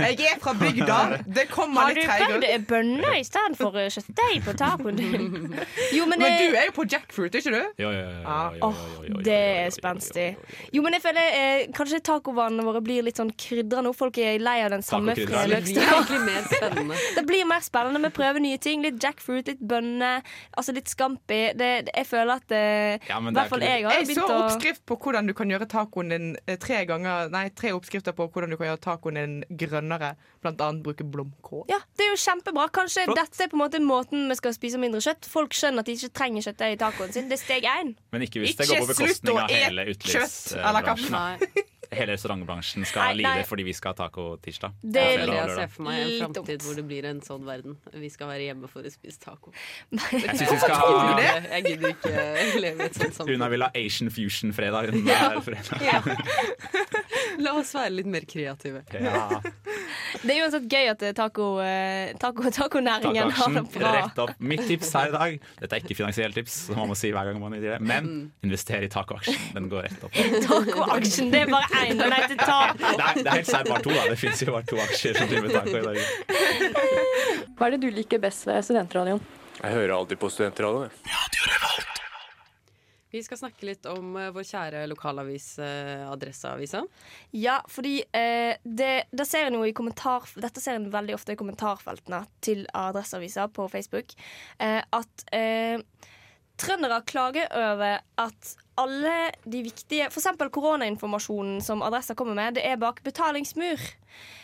Jeg er fra bygda. Det kommer Har du litt prøvd treigere. eh, bønner istedenfor uh, kjøttdeig på tacoen din? Jo, men, Men eh, du er jo på jackfruit, ikke du? Ja, Ja. jo, jo, det er spenstig. Jo, men jeg føler eh, kanskje tacovanene våre blir litt sånn krydra nå. Folk er lei av den samme Tacokrydder. Det blir mer spennende. Det blir mer spennende. Vi prøver nye ting. Litt jackfruit, litt bønner, altså litt scampi. Det, jeg føler at eh, I er hvert fall jeg har begynt å oppskrift på hvordan du kan gjøre tacoen din eh, tre ganger Nei, tre oppskrifter på hvordan du kan gjøre tacoen din grønnere. Blant annet bruke blomkål. ja, Det er jo kjempebra. Kanskje Flott. dette er på en måte måten vi skal spise mindre kjøtt. Folk skjønner at de ikke trenger kjøttdeig i tacoen sin. Det er steg én. Men ikke hvis det går på slutt bekostning å av hele kjøtt eller utelivsbransjen. Nei. Hele restaurantbransjen skal Nei, nei. lide fordi vi skal ha taco tirsdag. Det er jeg ser for meg en framtid hvor det blir en sånn verden. Vi skal være hjemme for å spise taco. Jeg synes vi skal ha det? Jeg gidder ikke leve i et sånt Una samfunn. vil ha Asian Fusion-fredag Ja. ja. La oss være litt mer kreative. Ja. Det er uansett gøy at eh, taco, taco, taco, har det bra. rett opp. Mitt tips her i dag Dette er ikke finansielle tips, som man må si hver gang man gjør det, men invester i tacoaksjen. Den går rett opp. Tacoaksjen, det er bare én. Den heter taco. Nei, det er helt sant. bare to, da. Det fins jo bare to aksjer som driver taco i Norge. Hva er det du liker best ved studentradioen? Jeg hører alltid på studentradioen. jeg. Vi skal snakke litt om uh, vår kjære lokalavis uh, Adresseavisa. Ja, fordi uh, det, det ser en jo i kommentar, Dette ser en veldig ofte i kommentarfeltene til Adresseavisa på Facebook. Eh, at eh, trøndere klager over at alle de viktige F.eks. koronainformasjonen som Adressa kommer med, det er bak betalingsmur.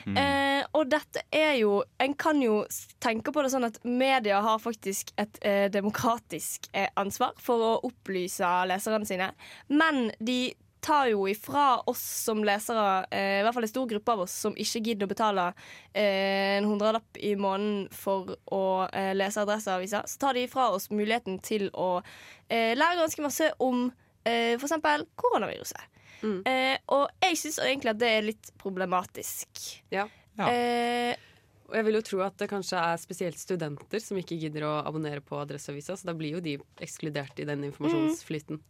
Eh, og dette er jo En kan jo tenke på det sånn at media har faktisk et eh, demokratisk eh, ansvar for å opplyse leserne sine, men de tar jo ifra oss som lesere, eh, i hvert fall en stor gruppe av oss, som ikke gidder å betale eh, en hundrelapp i måneden for å eh, lese Adresseavisa, så tar de ifra oss muligheten til å eh, lære ganske masse om eh, f.eks. koronaviruset. Eh, og jeg syns egentlig at det er litt problematisk. Ja. Eh, Og jeg vil jo tro at det kanskje er spesielt studenter som ikke gidder å abonnere på Adresseavisa, så da blir jo de ekskludert i den informasjonsflyten.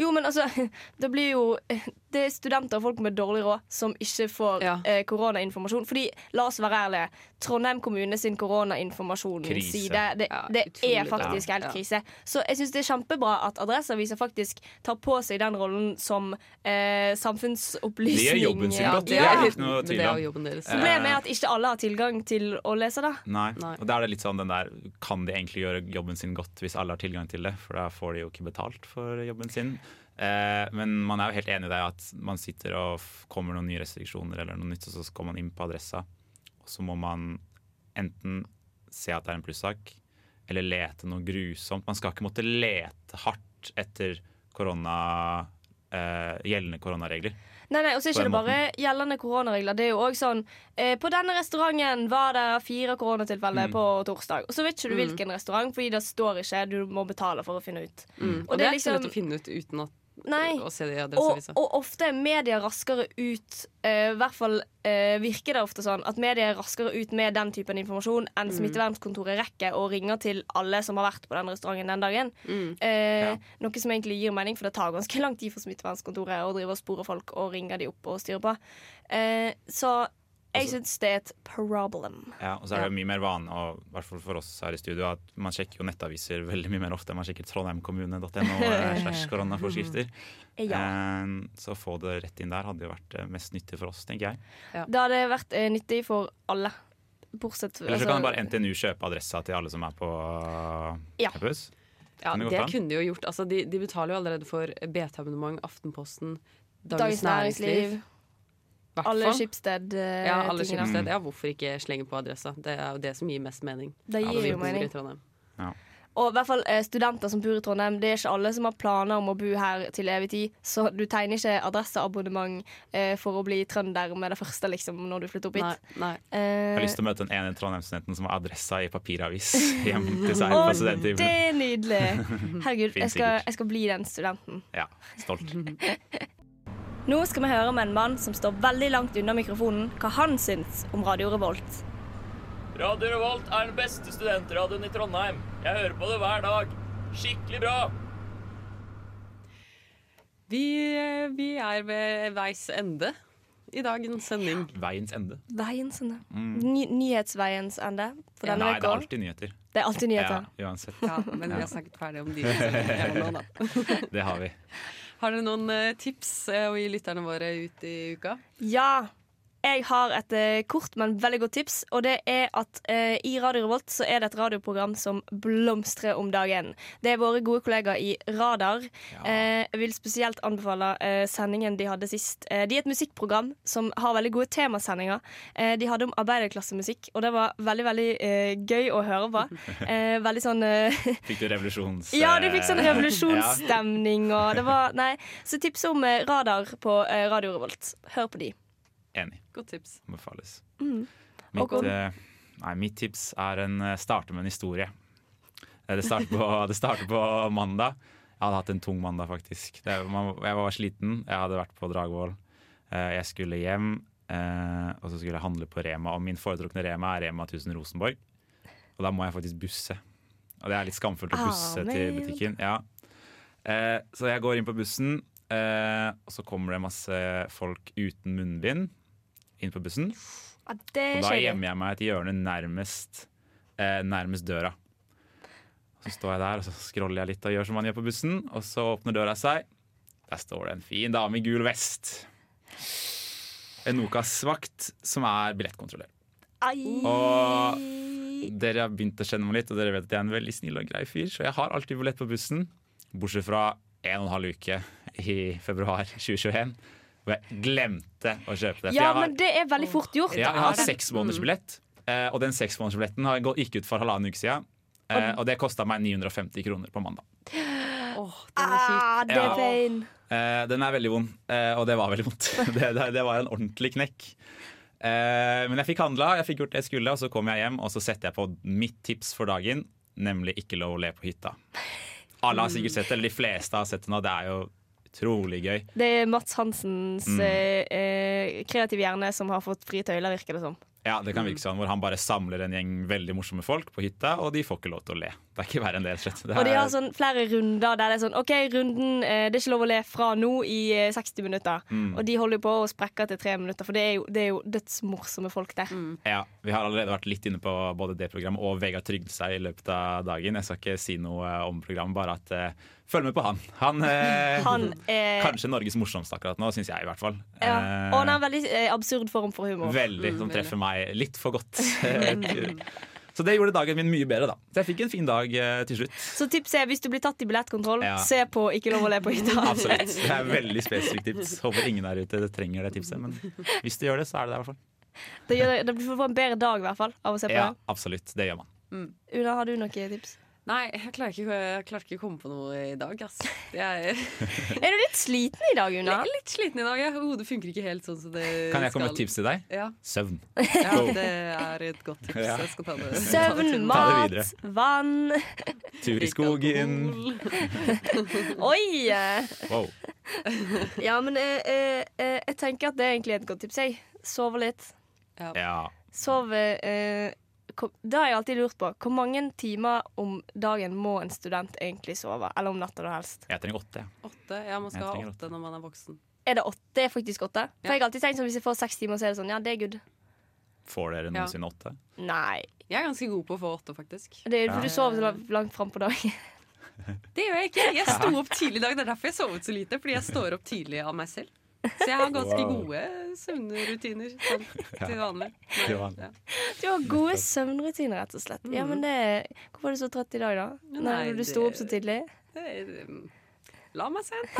Jo, men altså, det blir jo Det er studenter og folk med dårlig råd som ikke får eh, koronainformasjon. Fordi, la oss være ærlige, Trondheim kommune sin koronainformasjonsside Det, det er faktisk helt krise. Så jeg syns det er kjempebra at Adresseavisa faktisk tar på seg den rollen som eh, samfunnsopplysning. Det er jobben sin godt, det er ikke noe tvil det om. Problemet er at ikke alle har tilgang til å lese det. Nei. Og da er det litt sånn den der Kan de egentlig gjøre jobben sin godt hvis alle har tilgang til det? For da får de jo ikke betalt for jobben sin. Eh, men man er jo helt enig i det at man sitter og kommer noen nye restriksjoner eller noe nytt, og så går man inn på adressa, og så må man enten se at det er en plussak, eller lete noe grusomt. Man skal ikke måtte lete hardt etter korona, eh, gjeldende koronaregler. Nei, nei, og så er ikke det bare gjeldende koronaregler. Det er jo også sånn eh, På denne restauranten var det fire koronatilfeller Mm. på torsdag. Og så vet ikke du Mm. hvilken restaurant, fordi det står ikke. Du må betale for å finne ut. Mm. Og, det er ikke så lett å finne ut uten at, Nei. å se det i Og, og ofte er media raskere ut eh, I hvert fall uh, virker det ofte sånn at media er raskere ut med den typen informasjon enn Mm. smittevernkontoret rekker og ringer til alle som har vært på den restauranten den dagen. Mm. Eh, Noe som egentlig gir mening, for det tar ganske lang tid for smittevernkontoret å drive og spore folk og ringe de opp og styre på. Eh, så jeg syns det er et problem. Ja, og så er det jo mye mer vanlig, og i hvert fall for oss her i studio, at man sjekker jo nettaviser veldig mye mer ofte. enn Man sjekker trondheimkommune.no eh, slash koronaforskrifter. Ja. Eh, Så å få det rett inn der hadde jo vært eh, mest nyttig for oss, tenker jeg. Det hadde vært nyttig for alle. Bortsett Eller så altså- kan bare NTNU kjøpe adressa til alle som er på Ja. campus. Ja, det det kunne de jo gjort. Altså, de, de betaler jo allerede for BT-abonnement, Aftenposten, Dagens, Dagens Næringsliv. Alle fall. Schibsted-tingene. Ja, alle Skipsted. Ja, hvorfor ikke slenge på adressa? Det er jo det som gir mest mening. Det gir jo mening. i Trondheim. Og i hvert fall eh, studenter som bor i Trondheim, det er ikke alle som har planer om å bo her til evig tid. Så du tegner ikke adresseabonnement eh, for å bli trønder med det første, liksom, når du flytter opp hit. Nei, Jeg Eh, har lyst til å møte den ene Trondheimsstudenten som har adressa i papiravis hjem til seg Å, på det er nydelig! Herregud, jeg skal, jeg skal bli den studenten. Ja, stolt. Nå skal vi høre med en mann som står veldig langt unna mikrofonen, hva han syns om Radio Revolt. Radio Revolt er den beste studentradioen i Trondheim. Jeg hører på det hver dag. Skikkelig bra. Vi, eh, vi er ved veis ende i dagens sending. Veiens ende. Veiens ende. Mm. Ny nyhetsveiens ende for denne Nei, det er alltid nyheter. Det er alltid nyheter. Ja, uansett. Ja, men vi har snakket ferdig om de er nå, da. Det har vi. Har dere noen eh, tips eh, å gi lytterne våre ut i uka? Ja. Jeg har et eh, kort, men veldig godt tips. Og det er at eh, i Radio Revolt så er det et radioprogram som blomstrer om dagen. Det er våre gode kollegaer i Radar. Eh, jeg vil spesielt anbefale eh, sendingen de hadde sist. Eh, de er et musikkprogram som har veldig gode temasendinger. Eh, de hadde om arbeiderklassemusikk, og det var veldig veldig gøy å høre på. Eh, veldig sånn Fikk du revolusjons... Ja, du fikk sånn revolusjonsstemning, og det var Nei. Så tips om Radar på Radio Revolt. Hør på de. Enig. Godt tips. Anbefales. Mm. Mitt, eh, nei, mitt tips er en eh, starte med en historie. Eh, Det starter på, det starter på mandag. Jeg hadde hatt en tung mandag, faktisk. Det, man, jeg var sliten. Jeg hadde vært på Dragvoll. Eh, Jeg skulle hjem, eh, og så skulle jeg handle på Rema. Og min foretrukne Rema er Rema 1000 Rosenborg. Og da må jeg faktisk busse. Og det er litt skamfullt å busse til butikken. Ja. Så jeg går inn på bussen, eh, og så kommer det masse folk uten munnbind inn på bussen. Ja, det Og da gjemmer jeg meg et hjørne nærmest, eh, nærmest døra. Så står jeg der og så scroller jeg litt og gjør som man gjør på bussen, og så åpner døra seg. Der står det en fin dame i gul vest. En Nokas-vakt som er billettkontrollør. Og dere har begynt å kjenne meg litt, og dere vet at jeg er en veldig snill og grei fyr, så jeg har alltid billett på bussen, bortsett fra en og en halv uke i februar 2021, hvor jeg glemte å kjøpe det. Ja, har- men det er veldig fort gjort. ja, jeg har seksmånedersbillett, mm. og den seksmånedersbilletten har gått- gikk ut for halvannen uke siden. Eh, og det kosta meg 950 kroner på mandag. ah, det er Ja. Eh, den er veldig vond, uh, og det var veldig vondt. det, det, det var en ordentlig knekk. Uh, men jeg fikk handla, jeg fikk gjort det jeg skulle, og så kom jeg hjem og så setter jeg på mitt tips for dagen, nemlig ikke lov å le på hytta. Alle har sikkert sett det, eller de fleste har sett det nå. Det er jo utrolig gøy. Det er Mats Hansens Mm. eh, eh, kreative hjerne som har fått frie tøyler, virker det som. Ja, det kan virke sånn, hvor han bare samler en gjeng veldig morsomme folk på hytta, og de får ikke lov til å le. Det er ikke verre enn det, og slett. Det Og de er- har sånn flere runder der det er sånn OK, runden eh, Det er ikke lov å le fra nå i eh, 60 minutter. Mm. Og de holder jo på å sprekke til tre minutter, for det er jo, det er jo dødsmorsomme folk der. Ja, Vi har allerede vært litt inne på både det programmet og Vegard Trygdestad i løpet av dagen. Jeg skal ikke si noe om programmet, bare at uh, følg med på han. Han, uh, Han er Kanskje Norges morsomste akkurat nå, syns jeg i hvert fall. ja. Eh, Og han har en veldig eh, absurd form for humor. Veldig, Mm, som treffer meg litt for godt. Så det gjorde dagen min mye bedre, da. Så jeg fikk en fin dag eh, til slutt. Så tipset er hvis du blir tatt i billettkontroll, Ja. se på Ikke lov å le på hytta. Absolutt. Det er veldig spesifikt tips. Håper ingen der ute trenger det tipset, men hvis du gjør det, så er det det i hvert fall. Det gjør det, får en bedre dag i hvert fall av å se på Ja, det. absolutt. Det gjør man. Una, har du noen tips? Nei, jeg klarer ikke, jeg klarer ikke å komme på noe i dag. ass. Jeg, Er du litt sliten i dag, Una? Er litt sliten i dag. ja. Hodet funker ikke helt sånn som det Kan jeg komme skal. med et tips til deg? Ja. Søvn. Ja, det er et godt tips. Ja. Jeg skal ta det. Søvn, Ta det mat, vann Tur i skogen. Oi! Wow. Ja, men eh, eh, eh, jeg tenker at det er egentlig et godt tips. Jeg. Sove litt. Ja. Sove eh, Det har jeg alltid lurt på. Hvor mange timer om dagen må en student egentlig sove? Eller om natta, da helst. Jeg trenger åtte. Åtte. Ja, man skal ha åtte, åtte når man er voksen. Er det åtte? Det er faktisk åtte? For jeg har alltid tenkt sånn Hvis jeg får seks timer, så er det sånn Ja, det er good. Får dere noensinne åtte? Nei. Jeg er ganske god på å få åtte, faktisk. Det er Ja. for du sover så langt fram på dagen. Det gjør jeg ikke. Jeg sto opp tidlig i dag. Det er derfor jeg sovet så lite. Fordi jeg står opp tidlig av meg selv. Så jeg har ganske Wow. gode søvnrutiner sånn, til vanlig. Til. Ja. Du har gode søvnrutiner, rett og slett. Ja, men det Hvorfor er du så trøtt i dag, da? Nei, Når du sto opp så tidlig? Det, det, La meg se.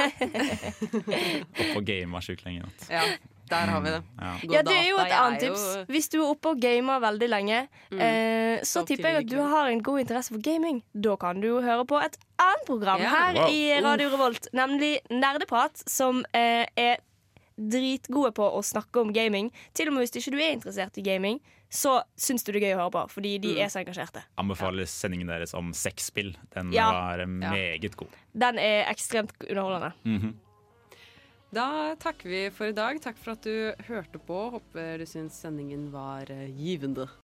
Opp og game sjukt lenge i natt. Ja, der har vi det. Ja. Ja, det er jo et annet tips. Hvis du er oppe og gamer veldig lenge, Mm. eh, så Så tipper jeg at du har en god interesse for gaming. Da kan du jo høre på et annet program yeah. her Wow. i Radio Revolt, nemlig Nerdeprat, som eh, er dritgode på å snakke om gaming. Til og med hvis ikke du er interessert i gaming, så syns du det er gøy å høre på, fordi de Mm. er så engasjerte. Anbefaler sendingen deres om sexspill. Den Ja. var meget meget god. Den er ekstremt underholdende. Mhm. Da takker vi for i dag. Takk for at du hørte på. Håper du syns sendingen var eh, givende.